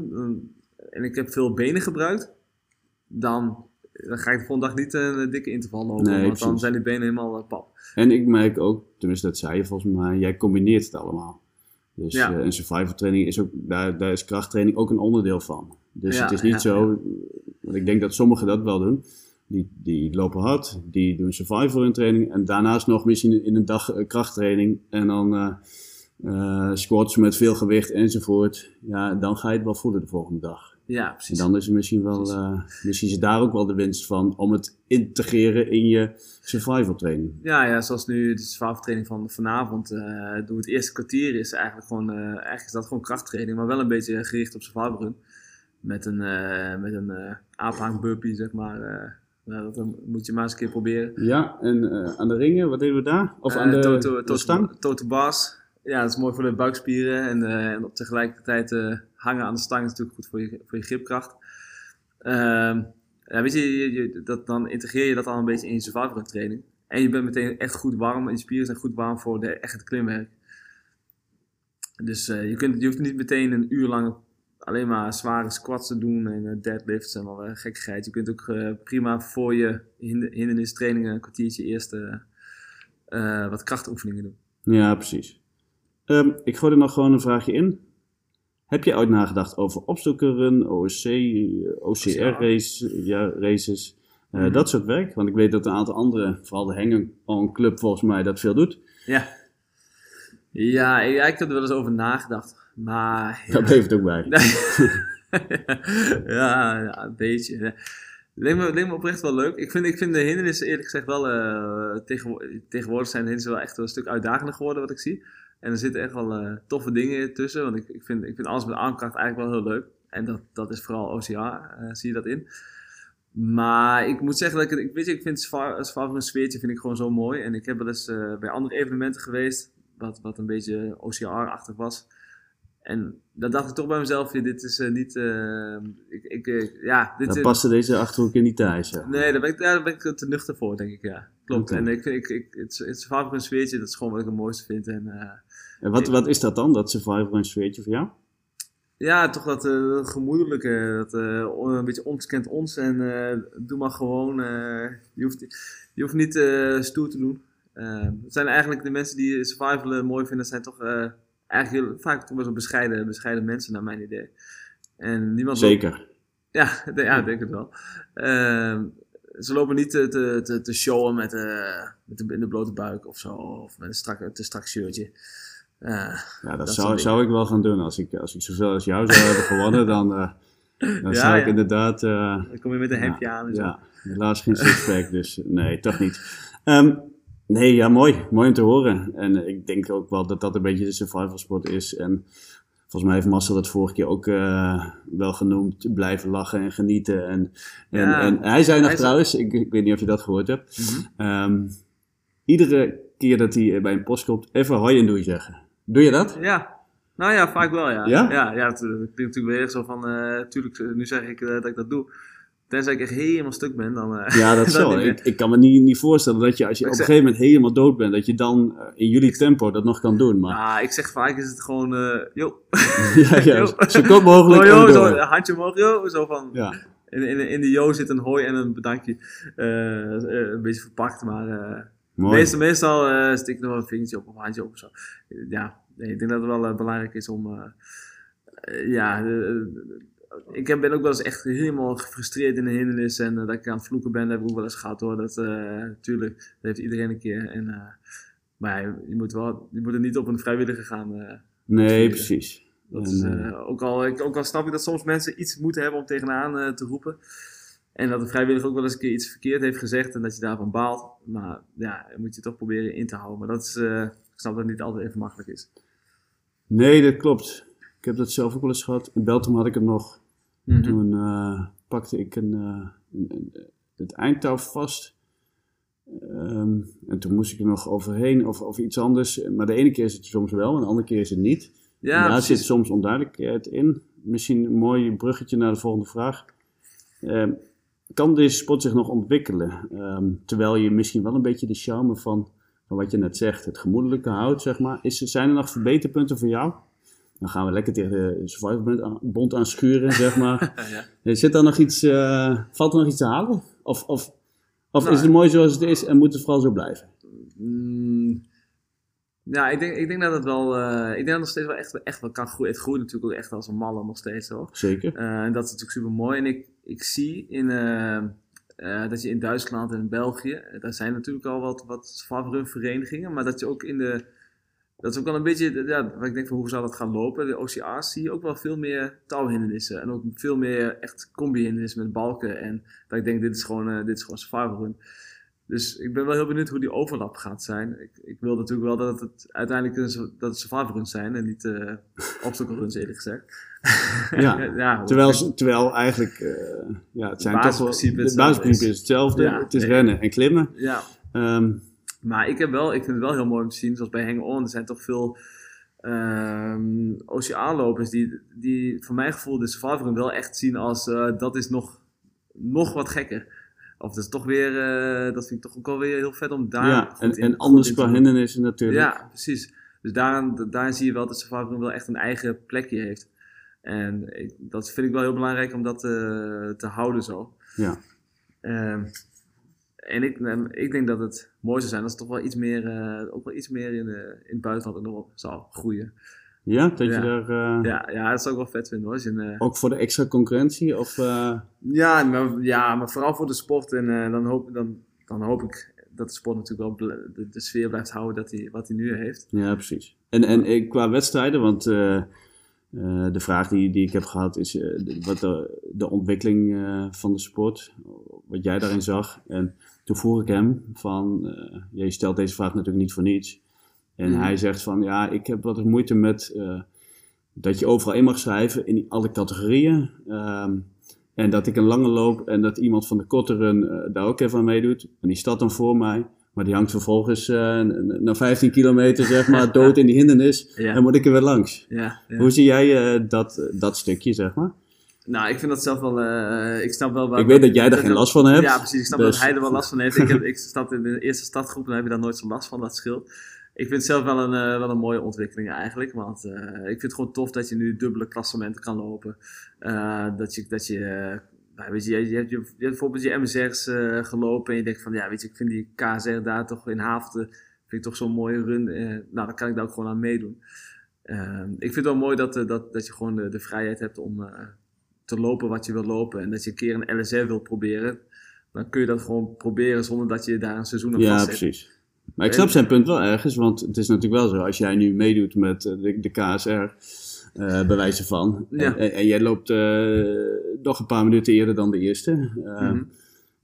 en ik heb veel benen gebruikt, dan, dan ga ik de volgende dag niet een dikke interval lopen. Nee, want dan zijn die benen helemaal pap. En ik merk ook, tenminste dat zei je volgens mij, jij combineert het allemaal. Dus Ja. eh, een survival training is ook, daar, daar is krachttraining ook een onderdeel van. Dus Ja, het is niet ja, zo, want ik denk dat sommigen dat wel doen. Die, die lopen hard, die doen survival in training en daarnaast nog misschien in een dag eh, krachttraining en dan eh eh, squats met veel gewicht enzovoort. Ja, dan ga je het wel voelen de volgende dag. Ja, En precies. dan is er misschien wel, eh, misschien is daar ook wel de winst van om het integreren in je survival training. Ja, ja, zoals nu de zwaveltraining van vanavond. doe het eerste kwartier is eigenlijk gewoon, eh, eigenlijk is dat gewoon krachttraining, maar wel een beetje gericht op survival run. Met een, met een aaphang burpee, zeg maar. nou, dat moet je maar eens een keer proberen. Ja, en aan de ringen, wat deden we daar? Of aan de, toto- de toto- stang? Bars. Ja, dat is mooi voor de buikspieren. En, eh, en op tegelijkertijd eh, hangen aan de stang is natuurlijk goed voor je, voor je gripkracht. Ehm, ja, weet je, dat, dan integreer je dat al een beetje in je survival training. En je bent meteen echt goed warm. En je spieren zijn goed warm voor de, echt het klimwerk. Dus eh, je, kunt, je hoeft niet meteen een uur lang alleen maar zware squats te doen en deadlifts en al uh, gekkigheid. Je kunt ook prima voor je hinder, hindernistrainingen een kwartiertje eerst wat krachtoefeningen doen. Ja, precies. Ehm, ik gooi er nog gewoon een vraagje in. Heb je ooit nagedacht over opstokkeren, OSC, eh, OCR-races, ja, races, eh, Mhm. dat soort werk? Want ik weet dat een aantal andere, vooral de Hengen On Club volgens mij, dat veel doet. Ja. Ja, ik, ik heb er wel eens over nagedacht. Maar. Daar bleef het ook bij. [LAUGHS] ja, ja, een beetje. Me, lijkt me oprecht wel leuk. Ik vind, ik vind de hindernissen eerlijk gezegd wel... eh, tegenwo- tegenwoordig zijn de hindernissen wel echt wel een stuk uitdagender geworden wat ik zie. En er zitten echt wel eh, toffe dingen tussen. Want ik, ik, vind, ik vind alles met armkracht eigenlijk wel heel leuk. En dat, dat is vooral OCR, eh, zie je dat in. Maar ik moet zeggen dat ik, ik weet je, ik vind Sva- Svalbard een sfeertje vind ik gewoon zo mooi. En ik heb wel eens eh, bij andere evenementen geweest, wat, wat een beetje OCR-achtig was. En dan dacht ik toch bij mezelf, ja, dit is niet, eh, ik, ik, ja, dit Dan is... paste deze Achterhoek in niet thuis. hè? Nee, daar ben, ik, daar ben ik te nuchter voor, denk ik, ja. Klopt. En ik, ik, ik, het, het Svalbard een sfeertje, dat is gewoon wat ik het mooiste vind. En, En wat, wat is dat dan, dat survivor een sfeertje voor jou? Ja, toch dat eh, gemoedelijke, dat eh, een beetje ons kent ons en eh, doe maar gewoon. je, hoeft, je hoeft niet stoer te doen. Eh, het zijn eigenlijk de mensen die survival mooi vinden, zijn toch eigenlijk heel, vaak toch best wel bescheiden, bescheiden mensen naar mijn idee. En niemand Zeker. ja, de- [LAUGHS] ja, ik denk het wel. Ehm, ze lopen niet te, te, te, showen met, eh, met de, in de blote buik of zo, of met een strak, te strak shirtje. Eh, Ja, dat, Dat zou, zou ik wel gaan doen. Als ik, als ik zoveel als jou zou hebben gewonnen, [LAUGHS] dan, eh, dan zou ik inderdaad... eh, dan kom je met een hemdje aan en zo. Ja, helaas geen sixpack, dus nee, toch niet. Ehm, nee, ja, mooi. Mooi om te horen. En eh, ik denk ook wel dat dat een beetje de survival sport is. En volgens mij heeft Marcel dat vorige keer ook eh, wel genoemd. Blijven lachen en genieten. En, en, Ja. en hij zei nog Hij trouwens, ik, ik weet niet of je dat gehoord hebt. Mhm. ehm, iedere keer dat hij bij een post komt, even hoi en doei zeggen. Doe je dat? Ja, nou ja, vaak wel ja. Ja? Ja, ja het, het klinkt natuurlijk weer zo van, tuurlijk, eh, nu zeg ik eh, dat ik dat doe. Tenzij ik echt helemaal stuk ben, dan... Ja, dat [LAUGHS] zal. meer. Ik, ik kan me niet, niet voorstellen dat je als je Ik op een gegeven moment helemaal dood bent, dat je dan in jullie tempo dat nog kan doen. Maar Ah, ik zeg vaak is het gewoon, yo. [LAUGHS] ja, ja, Yo. zo kort mogelijk. Oh, yo, zo, handje omhoog, yo. Zo van, Ja, in, in, in de yo zit een hoi en een bedankje. Een beetje verpakt, maar... eh, mooi. Meestal, meestal eh stik ik nog wel een vingertje op of een handje op of zo. Ja, nee, ik denk dat het wel eh, belangrijk is om... eh, eh, ja, eh, ik heb, ben ook wel eens echt helemaal gefrustreerd in de hindernis en eh, dat ik aan het vloeken ben, dat heb ik ook wel eens gehad hoor. Dat, eh tuurlijk, dat heeft iedereen een keer. En, eh, maar ja, je moet, wel, je moet er niet op een vrijwillige gaan. eh, Nee, precies. dat En, is, eh, eh, ook, al, ook al snap ik dat soms mensen iets moeten hebben om tegenaan eh, te roepen. En dat een vrijwilliger ook wel eens een keer iets verkeerd heeft gezegd en dat je daarvan baalt. Maar ja, dan moet je toch proberen in te houden. Maar dat is, eh, ik snap dat het niet altijd even makkelijk is. Nee, dat klopt. Ik heb dat zelf ook wel eens gehad. In Belgium had ik het nog. Mhm. Toen eh, pakte ik een, eh, een- een- het eindtouw vast. Ehm, en toen moest ik er nog overheen of, of iets anders. Maar de ene keer is het soms wel, en de andere keer is het niet. Ja, daar zit soms onduidelijkheid in. Misschien een mooi bruggetje naar de volgende vraag. Ehm, kan deze sport zich nog ontwikkelen? Ehm, terwijl je misschien wel een beetje de charme van, van wat je net zegt, het gemoedelijke houdt, zeg maar. Is, zijn er nog verbeterpunten voor jou? Dan gaan we lekker tegen de Survivor Bond aan- schuren, zeg maar. [LAUGHS] ja. Zit er nog iets, eh, valt er nog iets te halen? Of, of, of Nou, is het mooi zoals het is en moet het vooral zo blijven? Mm, ja, ik denk, ik denk dat het wel, eh, ik denk dat het nog steeds wel echt, echt wel kan groeien. Het groeit natuurlijk ook echt als een malle nog steeds hoor. Zeker. Eh, en dat is natuurlijk super mooi. En ik, ik zie in, eh, dat je in Duitsland en België, eh, daar zijn natuurlijk al wat, wat verenigingen, maar dat je ook in de. Dat is ook wel een beetje, ja, waar ik denk van hoe zou dat gaan lopen. De OCA's zie je ook wel veel meer touwhindernissen. En ook veel meer echt combi-hindernissen met balken. En dat ik denk, dit is gewoon, dit is gewoon survival run. Dus ik ben wel heel benieuwd hoe die overlap gaat zijn. Ik, ik wil natuurlijk wel dat het uiteindelijk een, dat het survival runs zijn en niet eh obstacle runs eerlijk gezegd. [LAUGHS] Ja, [LAUGHS] ja Terwijl, terwijl eigenlijk, eh, ja, het zijn toch wel, het basisprincipe is. hetzelfde. Ja, het is nee. rennen en klimmen. Ja, Ehm, maar ik, heb wel, ik vind het wel heel mooi om te zien, zoals bij Hang On, er zijn toch veel ehm oceaanlopers die, die voor mijn gevoel de survival run wel echt zien als eh, dat is nog, nog wat gekker. Of dat is toch weer, eh, dat vind ik toch ook wel weer heel vet om daar ja, en, in- en anders te qua hindernissen natuurlijk. Ja, precies. Dus daarin, daarin zie je wel dat run wel echt een eigen plekje heeft. En ik, dat vind ik wel heel belangrijk om dat eh, te houden zo. Ja. Ehm, en ik, ehm, ik denk dat het mooi zou zijn als het toch wel iets meer, eh, ook wel iets meer in, in het buitenland en nog zou groeien. Ja, dat Ja. je daar eh, Ja, ja, dat zou ik wel vet vinden hoor. Eh, ook voor de extra concurrentie of... eh, ja, maar, ja, maar vooral voor de sport. En dan, hoop, dan, dan hoop ik dat de sport natuurlijk wel de, de sfeer blijft houden dat hij, wat hij nu heeft. ja, precies. En, en qua wedstrijden, want de vraag die, die ik heb gehad is de- wat de, de ontwikkeling van de sport, wat jij daarin zag. En toen vroeg ik hem van, je stelt deze vraag natuurlijk niet voor niets. En Mhm. hij zegt van, ja, ik heb wat moeite met eh, dat je overal in mag schrijven in alle categorieën. Ehm, en dat ik een lange loop en dat iemand van de korte run eh, daar ook even aan meedoet. En die staat dan voor mij. Maar die hangt vervolgens eh, na 15 kilometer zeg [LAUGHS] maar dood in die hindernis. Ja. En moet ik er weer langs. Ja, ja. Hoe zie jij dat, dat stukje, zeg maar? Nou, ik vind dat zelf wel. ik snap wel waar. Ik weet dat jij daar geen last van hebt. Ja, precies. Ik snap dus- dat hij er wel last van heeft. Ik, heb, [LAUGHS] ik zat in de eerste stadgroep en dan heb je daar nooit zo last van, dat scheelt. Ik vind het zelf wel een, eh, wel een mooie ontwikkeling eigenlijk. Want eh, ik vind het gewoon tof dat je nu dubbele klassementen kan lopen. Eh, dat je, dat je, nou, weet je, je, hebt, je, je hebt bijvoorbeeld je MSR's gelopen en je denkt van, ja, weet je, ik vind die KSR daar toch in Haafden, vind ik toch zo'n mooie run. nou, dan kan ik daar ook gewoon aan meedoen. Eh, ik vind het wel mooi dat, dat, dat je gewoon de, de vrijheid hebt om te lopen wat je wil lopen. En dat je een keer een LSR wilt proberen, dan kun je dat gewoon proberen zonder dat je daar een seizoen op Ja, vastzet. precies. Maar ik snap zijn punt wel ergens, want het is natuurlijk wel zo, als jij nu meedoet met eh, de, de KSR, eh bij wijze van, Ja. en, en jij loopt eh, nog een paar minuten eerder dan de eerste, eh, Mhm.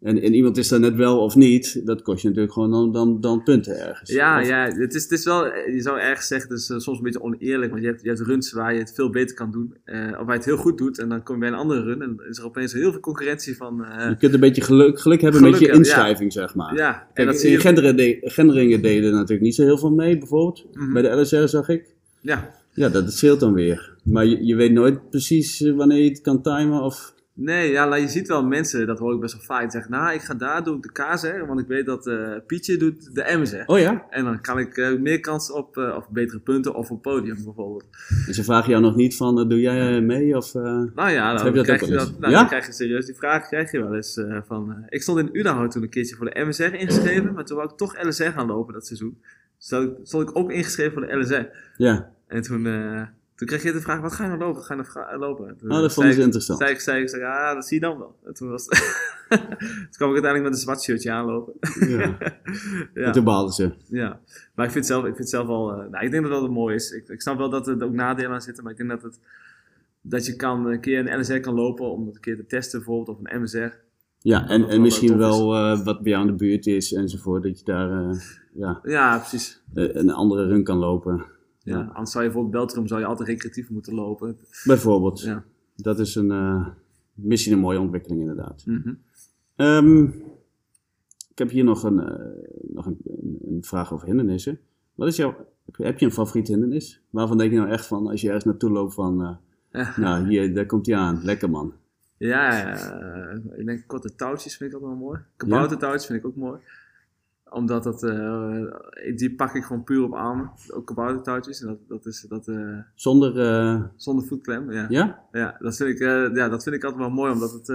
En, en iemand is daar net wel of niet, dat kost je natuurlijk gewoon dan, dan, dan punten ergens. Ja, Of- ja het, is, het is wel, je zou ergens zeggen, het is eh, soms een beetje oneerlijk, want je hebt, je hebt runs waar je het veel beter kan doen, eh, of waar je het heel goed doet, en dan kom je bij een andere run en is er opeens heel veel concurrentie van, eh, Je kunt een beetje geluk, geluk hebben Geluk met je ja. inschrijving, zeg maar. ja, en dat zie je, Genderen, de, Genderingen deden natuurlijk niet zo heel veel mee, bijvoorbeeld. Mhm. Bij de LSR zag ik. ja, Ja, dat, scheelt dan weer. Maar je, je weet nooit precies wanneer je het kan timen of... nee, ja, je ziet wel mensen, dat hoor ik best wel vaak, zeggen, nou, ik ga daar doen de KSR, want ik weet dat eh, Pietje doet de MSR. Oh ja? En dan kan ik eh, meer kans op, eh, of betere punten of op podium bijvoorbeeld. En ze vragen jou nog niet van, doe jij mee? Of, Nou ja, heb dan, je dat krijg je dat, nou, Ja? dan krijg je serieus die vraag krijg je wel eens van... ik stond in Udahout toen een keertje voor de MSR ingeschreven, maar toen wou ik toch LSR gaan lopen dat seizoen. Dus stond ik ook ingeschreven voor de LSR. ja, En toen, toen kreeg je de vraag, wat ga je nou lopen? Ga je nou vra- lopen? En Toen, oh, dat ze ik- interessant. Zei ik, zei ik, zei ja, dat zie je dan wel. En toen, was [LAUGHS] toen kwam ik uiteindelijk met een zwart shirtje aanlopen. Ja. ja. [LAUGHS] En toen baalden ze. Ja, maar ik vind het zelf, ik vind zelf wel, eh, nou, ik denk dat dat mooi is. Ik, ik snap wel dat er ook nadelen aan zitten, maar ik denk dat het, dat je kan een keer een LSR kan lopen om het een keer te testen bijvoorbeeld, of een MSR. Ja, en, en misschien wel eh, wat bij jou in de buurt is enzovoort. Dat je daar eh, ja, Ja, precies. eh, een andere run kan lopen. Ja. Ja. Anders zou je bijvoorbeeld Beltrum zou je altijd recreatief moeten lopen. Bijvoorbeeld. Ja. Dat is een, eh, misschien een mooie ontwikkeling inderdaad. Mhm. Ehm, ik heb hier nog, een, eh, nog een, een, vraag over hindernissen. Wat is jouw, heb je een favoriet hindernis? Waarvan denk je nou echt van, als je ergens naartoe loopt van, eh, Ja. nou hier, daar komt hij aan. Lekker man. Ja, ik denk korte touwtjes vind ik altijd wel mooi. Kaboutertouwtjes vind ik ook mooi. Omdat dat, eh, die pak ik gewoon puur op armen. Ook kaboutertouwtjes. En dat, dat is dat, eh, Zonder, eh, zonder voetklem. Ja. ja? Ja, dat vind ik, ja, dat vind ik altijd wel mooi, omdat het...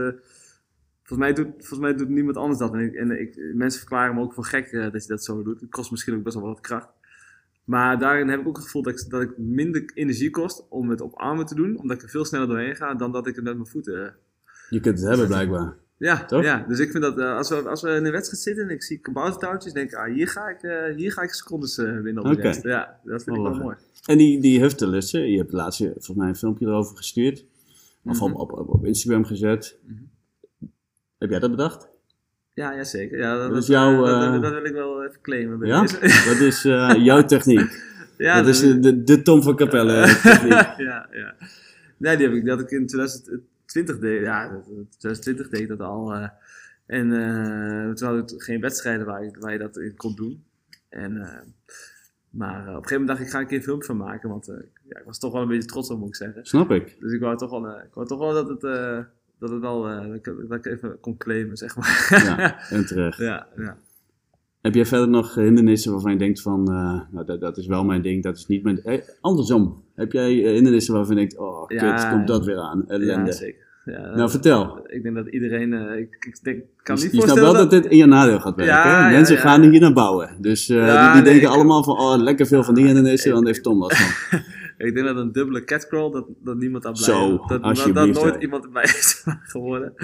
volgens, mij doet, volgens mij doet niemand anders dat. En, ik, en ik, mensen verklaren me ook voor gek dat je dat zo doet. Het kost misschien ook best wel wat kracht. Maar daarin heb ik ook het gevoel dat ik, dat ik minder energie kost om het op armen te doen. Omdat ik er veel sneller doorheen ga dan dat ik het met mijn voeten... Je kunt het hebben blijkbaar. Ja, Toch? ja, dus ik vind dat eh, als, we, als we in een wedstrijd zitten en ik zie kaboutertouwtjes, denk ik, ah, hier ga ik, eh, hier ga ik secondes eh, winnen op de Oké. rest. Ja, dat vind ik Wel mooi. En die, die huftelussen, je hebt laatst volgens mij een filmpje erover gestuurd. Of op, Mhm. op, op, op Instagram gezet. Mhm. Heb jij dat bedacht? Ja, ja zeker. Ja, dat, Dat is jouw, dat, dat wil ik wel even claimen. [LAUGHS] [LAUGHS] Ja? Dat is jouw techniek. ja, dat is de, de, de Tom van Capelle [LAUGHS] techniek. ja, ja. Nee, die heb ik, dat ik in 2020 deed. Ja, dat- dat- 2020 deed ik dat al. eh, en toen hadden we geen wedstrijden waar je, waar je dat in kon doen. En, eh, maar op een gegeven moment dacht ik, ik ga een keer een filmpje van maken. Want ja, ik was toch wel een beetje trots op, moet ik zeggen. Snap ik. Dus ik wou toch wel, ik wou toch wel dat het, dat het ik, dat ik even kon claimen, zeg maar. Ja, en terecht. [LAUGHS] ja, ja. Heb jij verder nog hindernissen waarvan je denkt van, eh, nou, dat, dat is wel mijn ding, dat is niet mijn... Eh, andersom, heb jij eh, hindernissen waarvan je denkt, oh kut, Ja. komt dat weer aan, ellende. Ja, zeker. Ja, nou, vertel. Ik denk dat iedereen, ik, ik denk, kan Je, niet je snapt voorstellen wel dat dit in je nadeel gaat werken. Ja, Mensen ja, gaan hier naar bouwen. Dus die, die nee, denken ik- allemaal van, oh, lekker veel van die hindernissen, want heeft Tom last [LAUGHS] van. Ik denk dat een dubbele catcrawl, dat, dat niemand aan blij Zo. Dat, dat, dat nooit iemand erbij [LAUGHS] is geworden.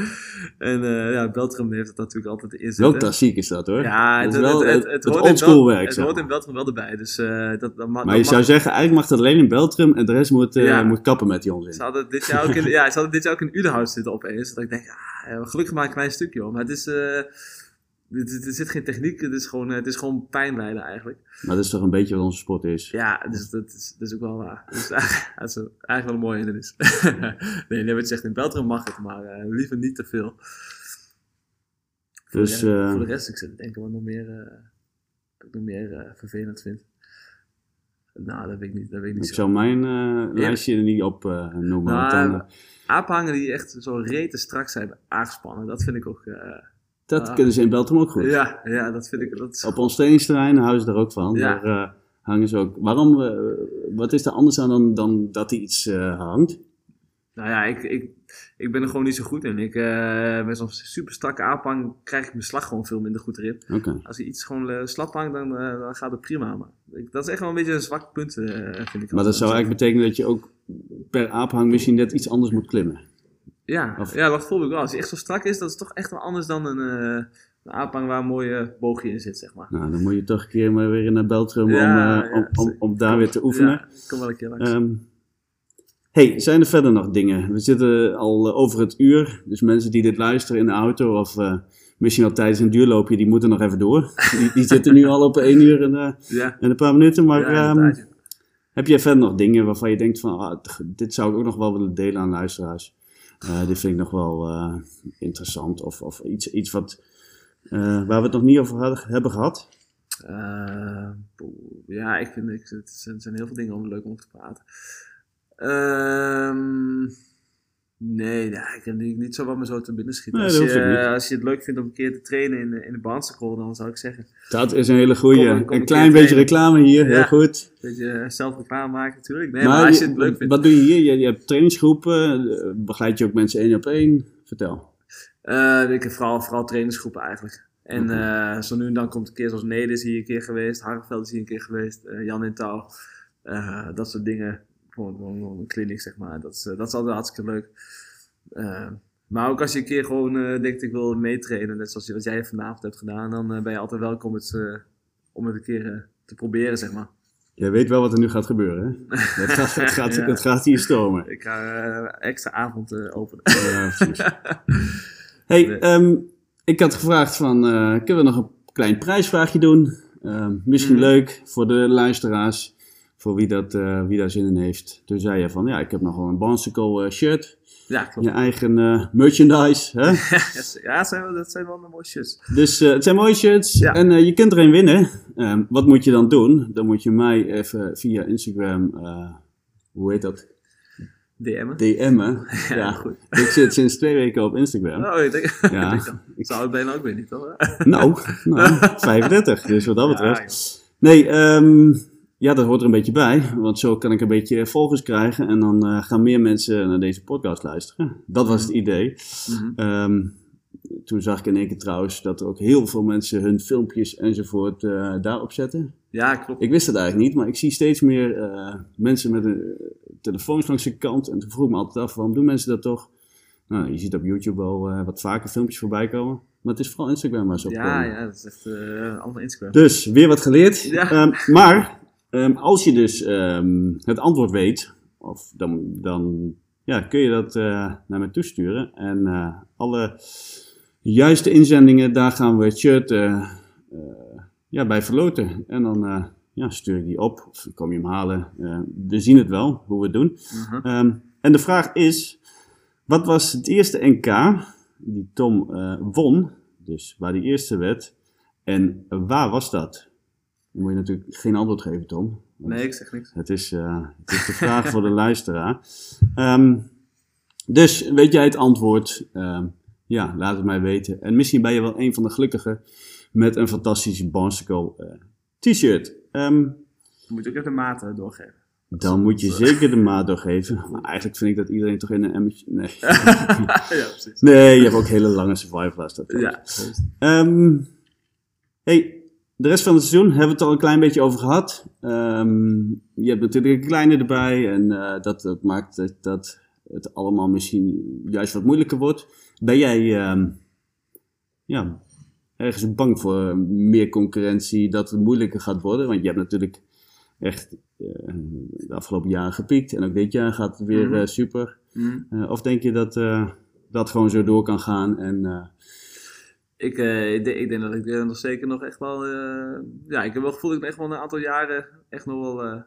En eh ja, Beltrum heeft het natuurlijk altijd in Wel zitten. klassiek is dat hoor. Ja, Dat het, wel het, het, het- het, het hoort in werk, Het hoort in Beltrum wel erbij, dus eh, dat, dat, Maar je dat zou zeggen, eigenlijk mag het alleen in Beltrum en de rest moet, eh, Ja. moet kappen met die onzin. Ze hadden dit jaar ook in, [LAUGHS] ja, ze hadden dit jaar ook in Udenhout zitten opeens. Dat ik denk, ah, gelukkig maar een klein stukje hoor. Maar het is, er zit geen techniek, het is gewoon, eh, het is gewoon pijnlijden eigenlijk. Maar dat is toch een beetje wat onze sport is. Ja, dus dat is, dat is ook wel waar. Dus [LAUGHS] dat is eigenlijk wel een mooie hindernis. [LAUGHS] nee, nee, wat je zegt, in Beltrum mag het, maar eh, liever niet te veel. Voor, Dus, de, eh, voor de rest, ik zit te denken wat nog meer, wat ik nog meer vervelend vind. Nou, dat weet ik niet. Dat weet ik niet Ik zo. zou mijn eh, lijstje er niet op noemen. dan, Nou, aaphangen die echt zo rete strak zijn aangespannen, dat vind ik ook... dat ah. kunnen ze in Beltrum ook goed. ja, ja, dat vind ik... Dat Op ons trainingsterrein houden ze daar ook van. Ja. Daar eh, hangen ze ook. Waarom, eh, wat is er anders aan dan, dan dat er iets eh, hangt? Nou ja, ik, ik, ik ben er gewoon niet zo goed in. Ik, met zo'n super strakke aanhang krijg ik mijn slag gewoon veel minder goed erin. Als je iets gewoon slap hangt, dan, dan gaat het prima. Maar ik, dat is echt wel een beetje een zwak punt, vind ik. Maar dat zou eigenlijk betekenen dat je ook per aaphang misschien net iets anders moet klimmen. Ja, of- ja, dat voel ik wel. Als hij echt zo strak is, dat is toch echt wel anders dan een, eh een aanhang waar een mooie boogje in zit, zeg maar. Nou, dan moet je toch een keer maar weer naar Beltrum Ja, om, eh, ja, om, om, om daar weer te oefenen. Ja, kom wel een keer langs. Ehm, hey, zijn er verder nog dingen? We zitten al eh, over het uur, dus mensen die dit luisteren in de auto of misschien al tijdens een duurloopje, die moeten nog even door. [LAUGHS] Die, die zitten nu al op één uur en, ja, en een paar minuten, maar ja, ehm, heb jij verder nog dingen waarvan je denkt van, ah, dit zou ik ook nog wel willen delen aan luisteraars? Eh, dit vind ik nog wel eh, interessant of, of iets, iets wat, eh, waar we het nog niet over hadden- hebben gehad. Eh, ja, ik vind ik, het zijn heel veel dingen om leuk om te praten. Ehm, nee, ik heb niet, zo wat me zo te binnen schiet. Nee, als, je, niet. als je het leuk vindt om een keer te trainen in de, in de dan zou ik zeggen, Dat is een hele goeie. Kom, kom een een klein beetje trainen. reclame hier, heel goed. een beetje zelf reclame maken natuurlijk. Nee, maar, als je het leuk vindt. Wat doe je hier? Je, je hebt trainingsgroepen, eh, begeleid je ook mensen één op één? Vertel. Eh, ik heb vooral, vooral trainingsgroepen eigenlijk. En eh, zo nu en dan komt een keer zoals Nede is hier een keer geweest, Harveld is hier een keer geweest, eh, Jan in. Eh, dat soort dingen. Gewoon, een kliniek, zeg maar. Dat is, eh, dat is altijd hartstikke leuk. Eh, maar ook als je een keer gewoon eh, denkt, ik wil meetrainen, net zoals je- wat jij vanavond hebt gedaan, dan ben je altijd welkom het, om het een keer te proberen, zeg maar. Jij weet wel wat er nu gaat gebeuren, hè? [LAUGHS] Het gaat, het gaat, Ja. het gaat hier stomen. Ik ga extra avond openen. Ja, precies. [LAUGHS] Hey, Nee. ehm, ik had gevraagd van, kunnen we nog een klein prijsvraagje doen? Ehm, misschien Mhm. leuk voor de luisteraars, voor wie, dat, eh, wie daar zin in heeft. Toen zei je van, ja, ik heb nog wel een Barnsicle eh, shirt, ja, klopt. je eigen eh, merchandise, hè? [LAUGHS] ja, zijn wel- dat zijn wel mooie shirts. Dus het zijn mooie shirts Ja. en je kunt er een winnen. Ehm, wat moet je dan doen? Dan moet je mij even via Instagram, hoe heet dat? DM'en. DM'en. [LAUGHS] Ja, Ja, goed. ik zit sinds twee weken op Instagram. Oh, ik denk, Ja. [LAUGHS] ik denk, Ik- zou het bijna ook weer niet, hoor. Nou, nou, 35, dus wat dat betreft. Ja. Nee, ehm, ja, dat hoort er een beetje bij. Want zo kan ik een beetje volgers krijgen. En dan eh, gaan meer mensen naar deze podcast luisteren. Dat was het idee. Mhm. Ehm, toen zag ik in één keer trouwens dat er ook heel veel mensen hun filmpjes enzovoort eh, daarop zetten. Ja, klopt. Ik wist het eigenlijk niet, maar ik zie steeds meer eh, mensen met een telefoons langs de kant. En toen vroeg ik me altijd af, waarom doen mensen dat toch? Nou, je ziet op YouTube wel wat vaker filmpjes voorbij komen. Maar het is vooral Instagram waar ze op Ja, komen. ja, dat is echt allemaal Instagram. Dus, weer wat geleerd. Ja. Ehm, maar, ehm, als je dus ehm, het antwoord weet, of dan, dan ja, kun je dat eh, naar me toesturen. En eh, alle juiste inzendingen, daar gaan we het shirt eh, ja, bij verloten. En dan ja, stuur ik die op, of kom je hem halen. We zien het wel, hoe we het doen. Mhm. Ehm, en de vraag is, wat was het eerste NK die Tom won, dus waar die eerste werd, en waar was dat? Dan moet je natuurlijk geen antwoord geven, Tom. Nee, ik zeg niks. Het is, eh, het is de vraag voor de [LAUGHS] luisteraar. Ehm, dus weet jij het antwoord? Ehm, ja, laat het mij weten. En misschien ben je wel een van de gelukkigen met een fantastische Barnsicle eh, t-shirt. Dan moet je ook even de maten doorgeven. dan moet je zeker de maat doorgeven. Maar eigenlijk vind ik dat iedereen toch in een emmertje... Nee. [LAUGHS] ja, nee, je hebt ook hele lange survival dat. Ja, hey, de rest van het seizoen hebben we het al een klein beetje over gehad. Ehm, je hebt natuurlijk een kleine erbij en eh, dat, dat maakt dat, dat het allemaal misschien juist wat moeilijker wordt. Ben jij ehm, ja, ergens bang voor meer concurrentie, dat het moeilijker gaat worden? Want je hebt natuurlijk echt eh, de afgelopen jaren gepiekt en ook dit jaar gaat het weer Mhm. eh, super. Mhm. Of denk je dat dat gewoon zo door kan gaan en... Ik, eh, ik, denk, ik denk dat ik er nog zeker nog echt wel. eh, ja, ik heb wel het gevoel dat ik echt wel een aantal jaren echt nog wel. dan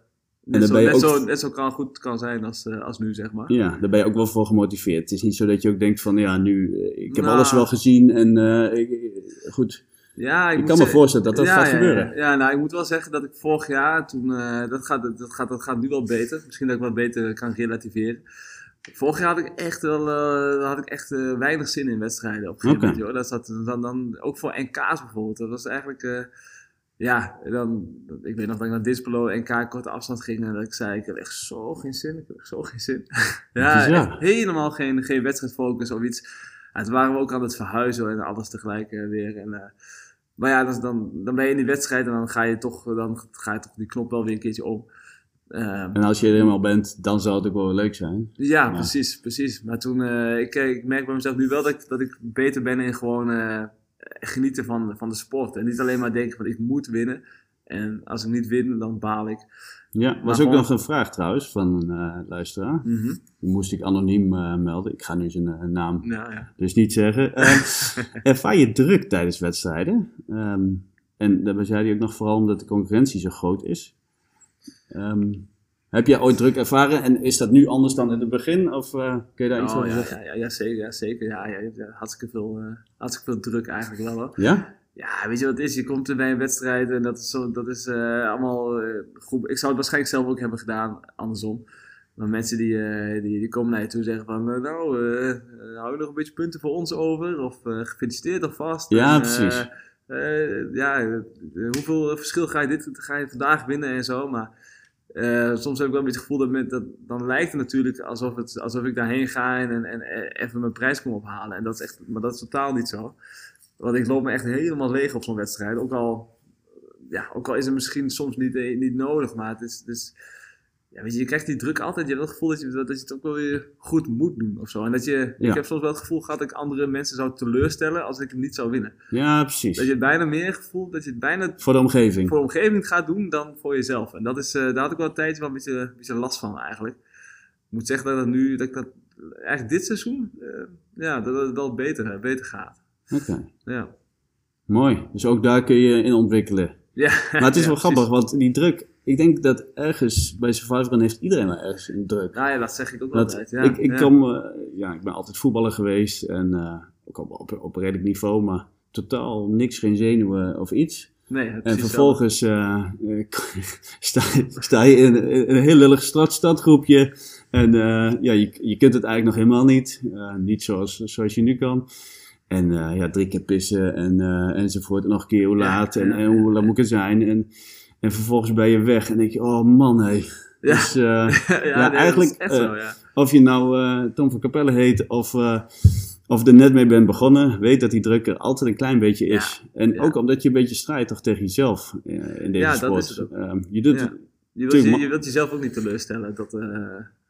net, zo, net, ook- zo, net zo kan, goed kan zijn als, als nu, zeg maar. Ja, daar ben je ook wel voor gemotiveerd. Het is niet zo dat je ook denkt van, ja, nu, ik heb Nou. alles wel gezien en ik- ik- goed. Ja, Ik moet kan me voorstellen dat dat ja, gaat ja, gebeuren. Ja, ja, nou, ik moet wel zeggen dat ik vorig jaar, toen, dat, gaat, dat, gaat, dat gaat nu wel beter. Misschien dat ik wat beter kan relativeren. Vorig jaar had ik echt wel, eh, had ik echt eh, weinig zin in wedstrijden op een gegeven moment. Joh. Dat zat dan, dan, ook voor NK's bijvoorbeeld. Dat was eigenlijk, eh, ja, dan, ik weet nog dat ik naar Dispelo NK korte afstand ging en dat ik zei, ik heb echt zo geen zin, ik heb echt zo geen zin. [LAUGHS] ja, helemaal geen, geen wedstrijdfocus of iets. Ja, toen waren we ook aan het verhuizen en alles tegelijk weer. En, maar ja, dan, dan ben je in die wedstrijd en dan ga je toch, dan ga je toch die knop wel weer een keertje om. Ehm, En als je er helemaal bent, dan zou het ook wel leuk zijn. ja, precies, precies. Maar toen, eh, ik, ik merk bij mezelf nu wel dat ik, dat ik beter ben in gewoon eh, genieten van, van de sport. En niet alleen maar denken van ik moet winnen. En als ik niet win, dan baal ik. Ja, was ook gewoon- nog een vraag trouwens van een eh, luisteraar. Mhm. Die moest ik anoniem eh, melden. Ik ga nu zijn eh, naam Ja, ja. dus niet zeggen. Ehm, [LAUGHS] ervaar je druk tijdens wedstrijden? Ehm, en daarbij zei hij ook nog vooral omdat de concurrentie zo groot is. Ehm, heb jij ooit druk ervaren en is dat nu anders dan in het begin? Of eh, kun je daar iets Oh, over ja, zeggen? ja, ja, ja, zeker. Ja, zeker. Ja, ja, hartstikke, veel, eh, hartstikke veel druk eigenlijk wel hoor. Ja? Ja, weet je wat het is? Je komt er bij een wedstrijd en dat is, zo, dat is eh, allemaal goed. Ik zou het waarschijnlijk zelf ook hebben gedaan, andersom. Maar mensen die, die, die komen naar je toe en zeggen van, nou, hou je nog een beetje punten voor ons over? Of gefeliciteerd alvast. Ja, En, precies. ja, hoeveel verschil ga je, dit, ga je vandaag winnen en zo, maar... eh, soms heb ik wel een beetje het gevoel dat, dan lijkt het natuurlijk alsof, het, alsof ik daarheen ga en, en, en even mijn prijs kom ophalen. En dat is echt, maar dat is totaal niet zo. Want ik loop me echt helemaal leeg op zo'n wedstrijd. Ook al, ja, ook al is het misschien soms niet, eh, niet nodig, maar het is, het is ja, weet je, je krijgt die druk altijd. Je hebt het gevoel dat je, dat je het ook wel weer goed moet doen of zo. En dat je, Ja. ik heb soms wel het gevoel gehad dat ik andere mensen zou teleurstellen als ik hem niet zou winnen. Ja, precies. Dat je het bijna meer gevoel, dat je het bijna Voor de omgeving. voor de omgeving gaat doen dan voor jezelf. En dat is, eh, daar had ik wel een tijdje wel een beetje, een beetje last van eigenlijk. Ik moet zeggen dat het nu, dat ik dat eigenlijk dit seizoen, eh, ja, dat het wel beter, beter gaat. Oké, Ja. mooi. Dus ook daar kun je in ontwikkelen. Ja, Maar het is [LAUGHS] ja, wel grappig, want die druk... Ik denk dat ergens bij Survivor heeft iedereen wel ergens een druk. Nou ja, dat zeg ik ook Dat, altijd. Ja, ik, ik, ja. kom, ja, ik ben altijd voetballer geweest en eh, ook op, op, op redelijk niveau, maar totaal niks, geen zenuwen of iets. Nee, En vervolgens eh, eh, [LAUGHS] sta, sta je in, in een heel lullig stad, stadgroepje en ja, je, je kunt het eigenlijk nog helemaal niet. Niet zoals, zoals je nu kan. En ja, drie keer pissen en, enzovoort. En nog een keer hoe Ja, laat en, en hoe laat moet het zijn. En, en vervolgens ben je weg en denk je, oh man, hé. [LAUGHS] Ja. Dus, [LAUGHS] ja, ja, nee, eigenlijk, zo, ja. of je nou eh, Tom van Capelle heet of, eh, of er net mee bent begonnen, weet dat die druk er altijd een klein beetje is. en ook omdat je een beetje strijdt toch tegen jezelf eh, in deze Ja, dat sport. is het. Ehm, je doet. Je wilt, Tuurlijk, je, ma- je wilt jezelf ook niet teleurstellen. Dat,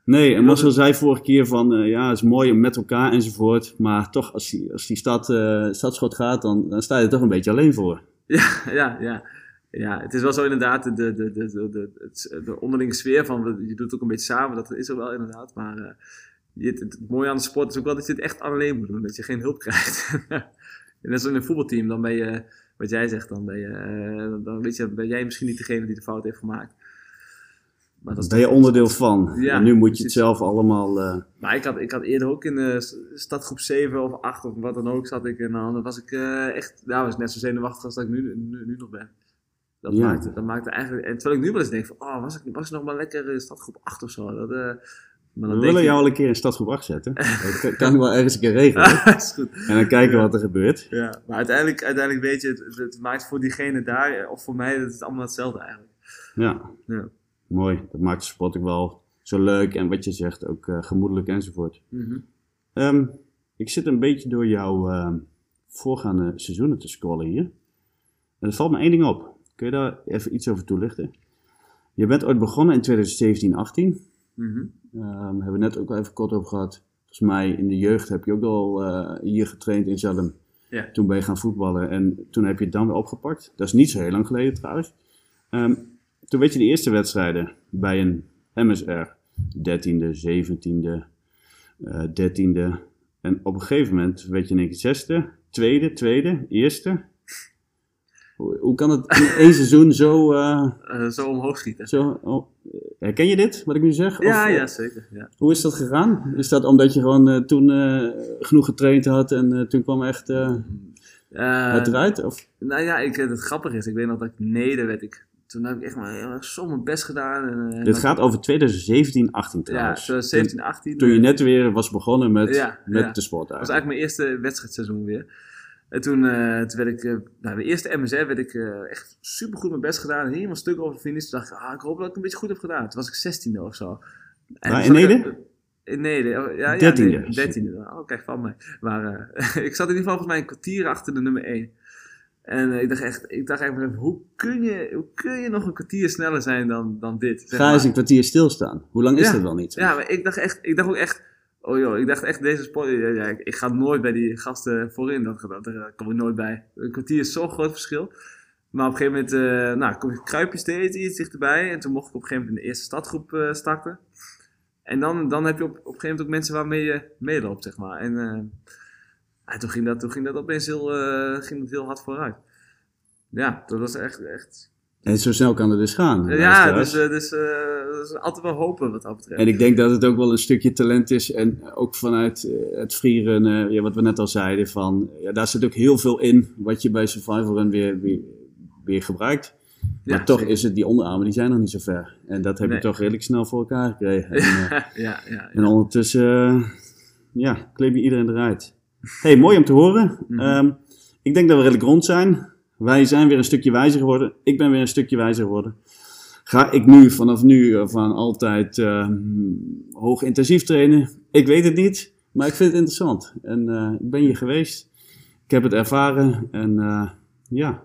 Nee, en Marcel zei vorige keer van, ja, het is mooi om met elkaar enzovoort. Maar toch, als die, als die stad, stadschot gaat, dan, dan sta je er toch een beetje alleen voor. [LAUGHS] Ja, ja, ja. Ja, het is wel zo inderdaad, de, de, de, de, de, de onderlinge sfeer van, je doet het ook een beetje samen, dat is er wel inderdaad. Maar eh, je, het, het mooie aan de sport is ook wel dat je het echt alleen moet doen, dat je geen hulp [LAUGHS] krijgt. en net zoals in een voetbalteam, dan ben je, wat jij zegt, dan ben je, eh, dan weet je, ben jij misschien niet degene die de fout heeft gemaakt. Maar dat ben je onderdeel van. Ja, en nu moet je het zelf allemaal... eh, Maar ik had, ik had eerder ook in stadgroep 7 of 8 of wat dan ook zat ik. En dan was ik echt, nou, was net zo zenuwachtig als dat ik nu, nu, nu nog ben. Dat, Ja. maakte, dat eigenlijk, en terwijl ik nu wel eens denk van, oh, was ik, was ik nog maar lekker in stadgroep 8 of zo. Dat, eh, maar we willen je, jou wel een keer in stadgroep 8 zetten. [LAUGHS] dat kan, ik wel ergens een keer regelen. [LAUGHS] is goed. en dan kijken wat er gebeurt. Ja, maar uiteindelijk, uiteindelijk weet je, het, het maakt voor diegene daar, eh, of voor mij, het is allemaal hetzelfde eigenlijk. Ja, Ja. mooi. Dat maakt de sport ook wel zo leuk. En wat je zegt, ook eh, gemoedelijk enzovoort. Mhm. Ehm, ik zit een beetje door jouw ehm, voorgaande seizoenen te scrollen hier. En er valt me één ding op. Kun je daar even iets over toelichten? Je bent ooit begonnen in 2017, 18. Mhm. Ehm hebben we net ook al even kort over gehad. Volgens mij in de jeugd heb je ook al eh, hier getraind in Zelm. Ja. Toen ben je gaan voetballen en toen heb je het dan weer opgepakt. Dat is niet zo heel lang geleden trouwens. Ehm, toen weet je de eerste wedstrijden bij een MSR. 13e, 17e, eh 13e. En op een gegeven moment weet je in één keer zesde, tweede, tweede, eerste. Hoe, hoe kan het in één seizoen zo... eh, Eh, zo omhoog schieten. zo oh, herken je dit, wat ik nu zeg? Ja, Of, eh, ja, zeker. Ja. Hoe is dat gegaan? Is dat omdat je gewoon toen genoeg getraind had en toen kwam echt het eruit? Of? Nou ja, ik, het grappige is, ik weet nog dat ik neder werd. Ik, toen heb ik echt maar heel erg zo mijn best gedaan. En, Dit gaat over 2017, 18 Ja, trouwens. zo 17, 18. Toen je net weer was begonnen met, Ja, met ja. de sport Dat was eigenlijk mijn eerste wedstrijdseizoen weer. En toen, eh, toen werd ik, eh, nou, de eerste MSR werd ik eh, echt super goed mijn best gedaan. Helemaal stuk over de finish. Toen dacht ik, ah, ik hoop dat ik een beetje goed heb gedaan. Toen was ik 16e of zo. En toen in Ede? In Neder. oh, Ja, ja, 13e. nee, 13e. Oh, kijk van mij. Maar eh, [LAUGHS] ik zat in ieder geval volgens mij een kwartier achter de nummer 1. En eh, ik dacht echt, ik dacht even, hoe kun, je, hoe kun je nog een kwartier sneller zijn dan, dan dit? zeg Ga eens een kwartier stilstaan. Hoe lang is Ja. dat wel niet? Ja, maar ik dacht echt, ik dacht ook echt, oh joh, ik dacht echt deze sport, ik, ga nooit bij die gasten voorin, dat, dat, daar kom ik nooit bij. Een kwartier is zo'n groot verschil. Maar op een gegeven moment, eh, nou, kom ik kruipje steeds iets dichterbij en toen mocht ik op een gegeven moment in de eerste stadgroep eh, starten. En dan, dan heb je op, op een gegeven moment ook mensen waarmee je meeloopt, zeg maar. En eh, toen, ging dat, toen ging dat opeens heel, eh, ging dat heel hard vooruit. Ja, dat was echt, echt En zo snel kan het dus gaan. ja, dus, eh, dus eh, dat is altijd wel hopen wat dat betreft. En ik denk dat het ook wel een stukje talent is. En ook vanuit eh, het freerunnen, ja, wat we net al zeiden. Van, ja, daar zit ook heel veel in wat je bij Survival Run weer, weer, weer gebruikt. Maar Ja, toch zeker. is het, die onderarmen die zijn nog niet zo ver. En dat heb Nee. je toch redelijk snel voor elkaar gekregen. En, [LAUGHS] ja, ja, ja. en ondertussen, eh, ja, je iedereen eruit. hey, mooi om te horen. Mhm. Ehm, ik denk dat we redelijk rond zijn. Wij zijn weer een stukje wijzer geworden. Ik ben weer een stukje wijzer geworden. Ga ik nu vanaf nu eh, van altijd eh, hoog intensief trainen? Ik weet het niet, maar ik vind het interessant. En eh, ik ben hier geweest. Ik heb het ervaren. En eh, ja,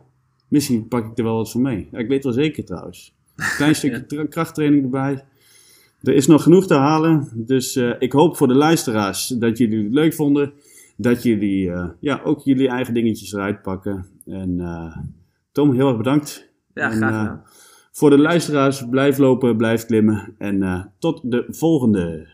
misschien pak ik er wel wat van mee. Ja, ik weet wel zeker trouwens. Een klein [LAUGHS] stukje tra- krachttraining erbij. Er is nog genoeg te halen. Dus ik hoop voor de luisteraars dat jullie het leuk vonden. Dat jullie ja, ook jullie eigen dingetjes eruit pakken. En eh, Tom, heel erg bedankt. Ja, En, graag eh, gedaan. Voor de luisteraars, blijf lopen, blijf klimmen. En eh, tot de volgende.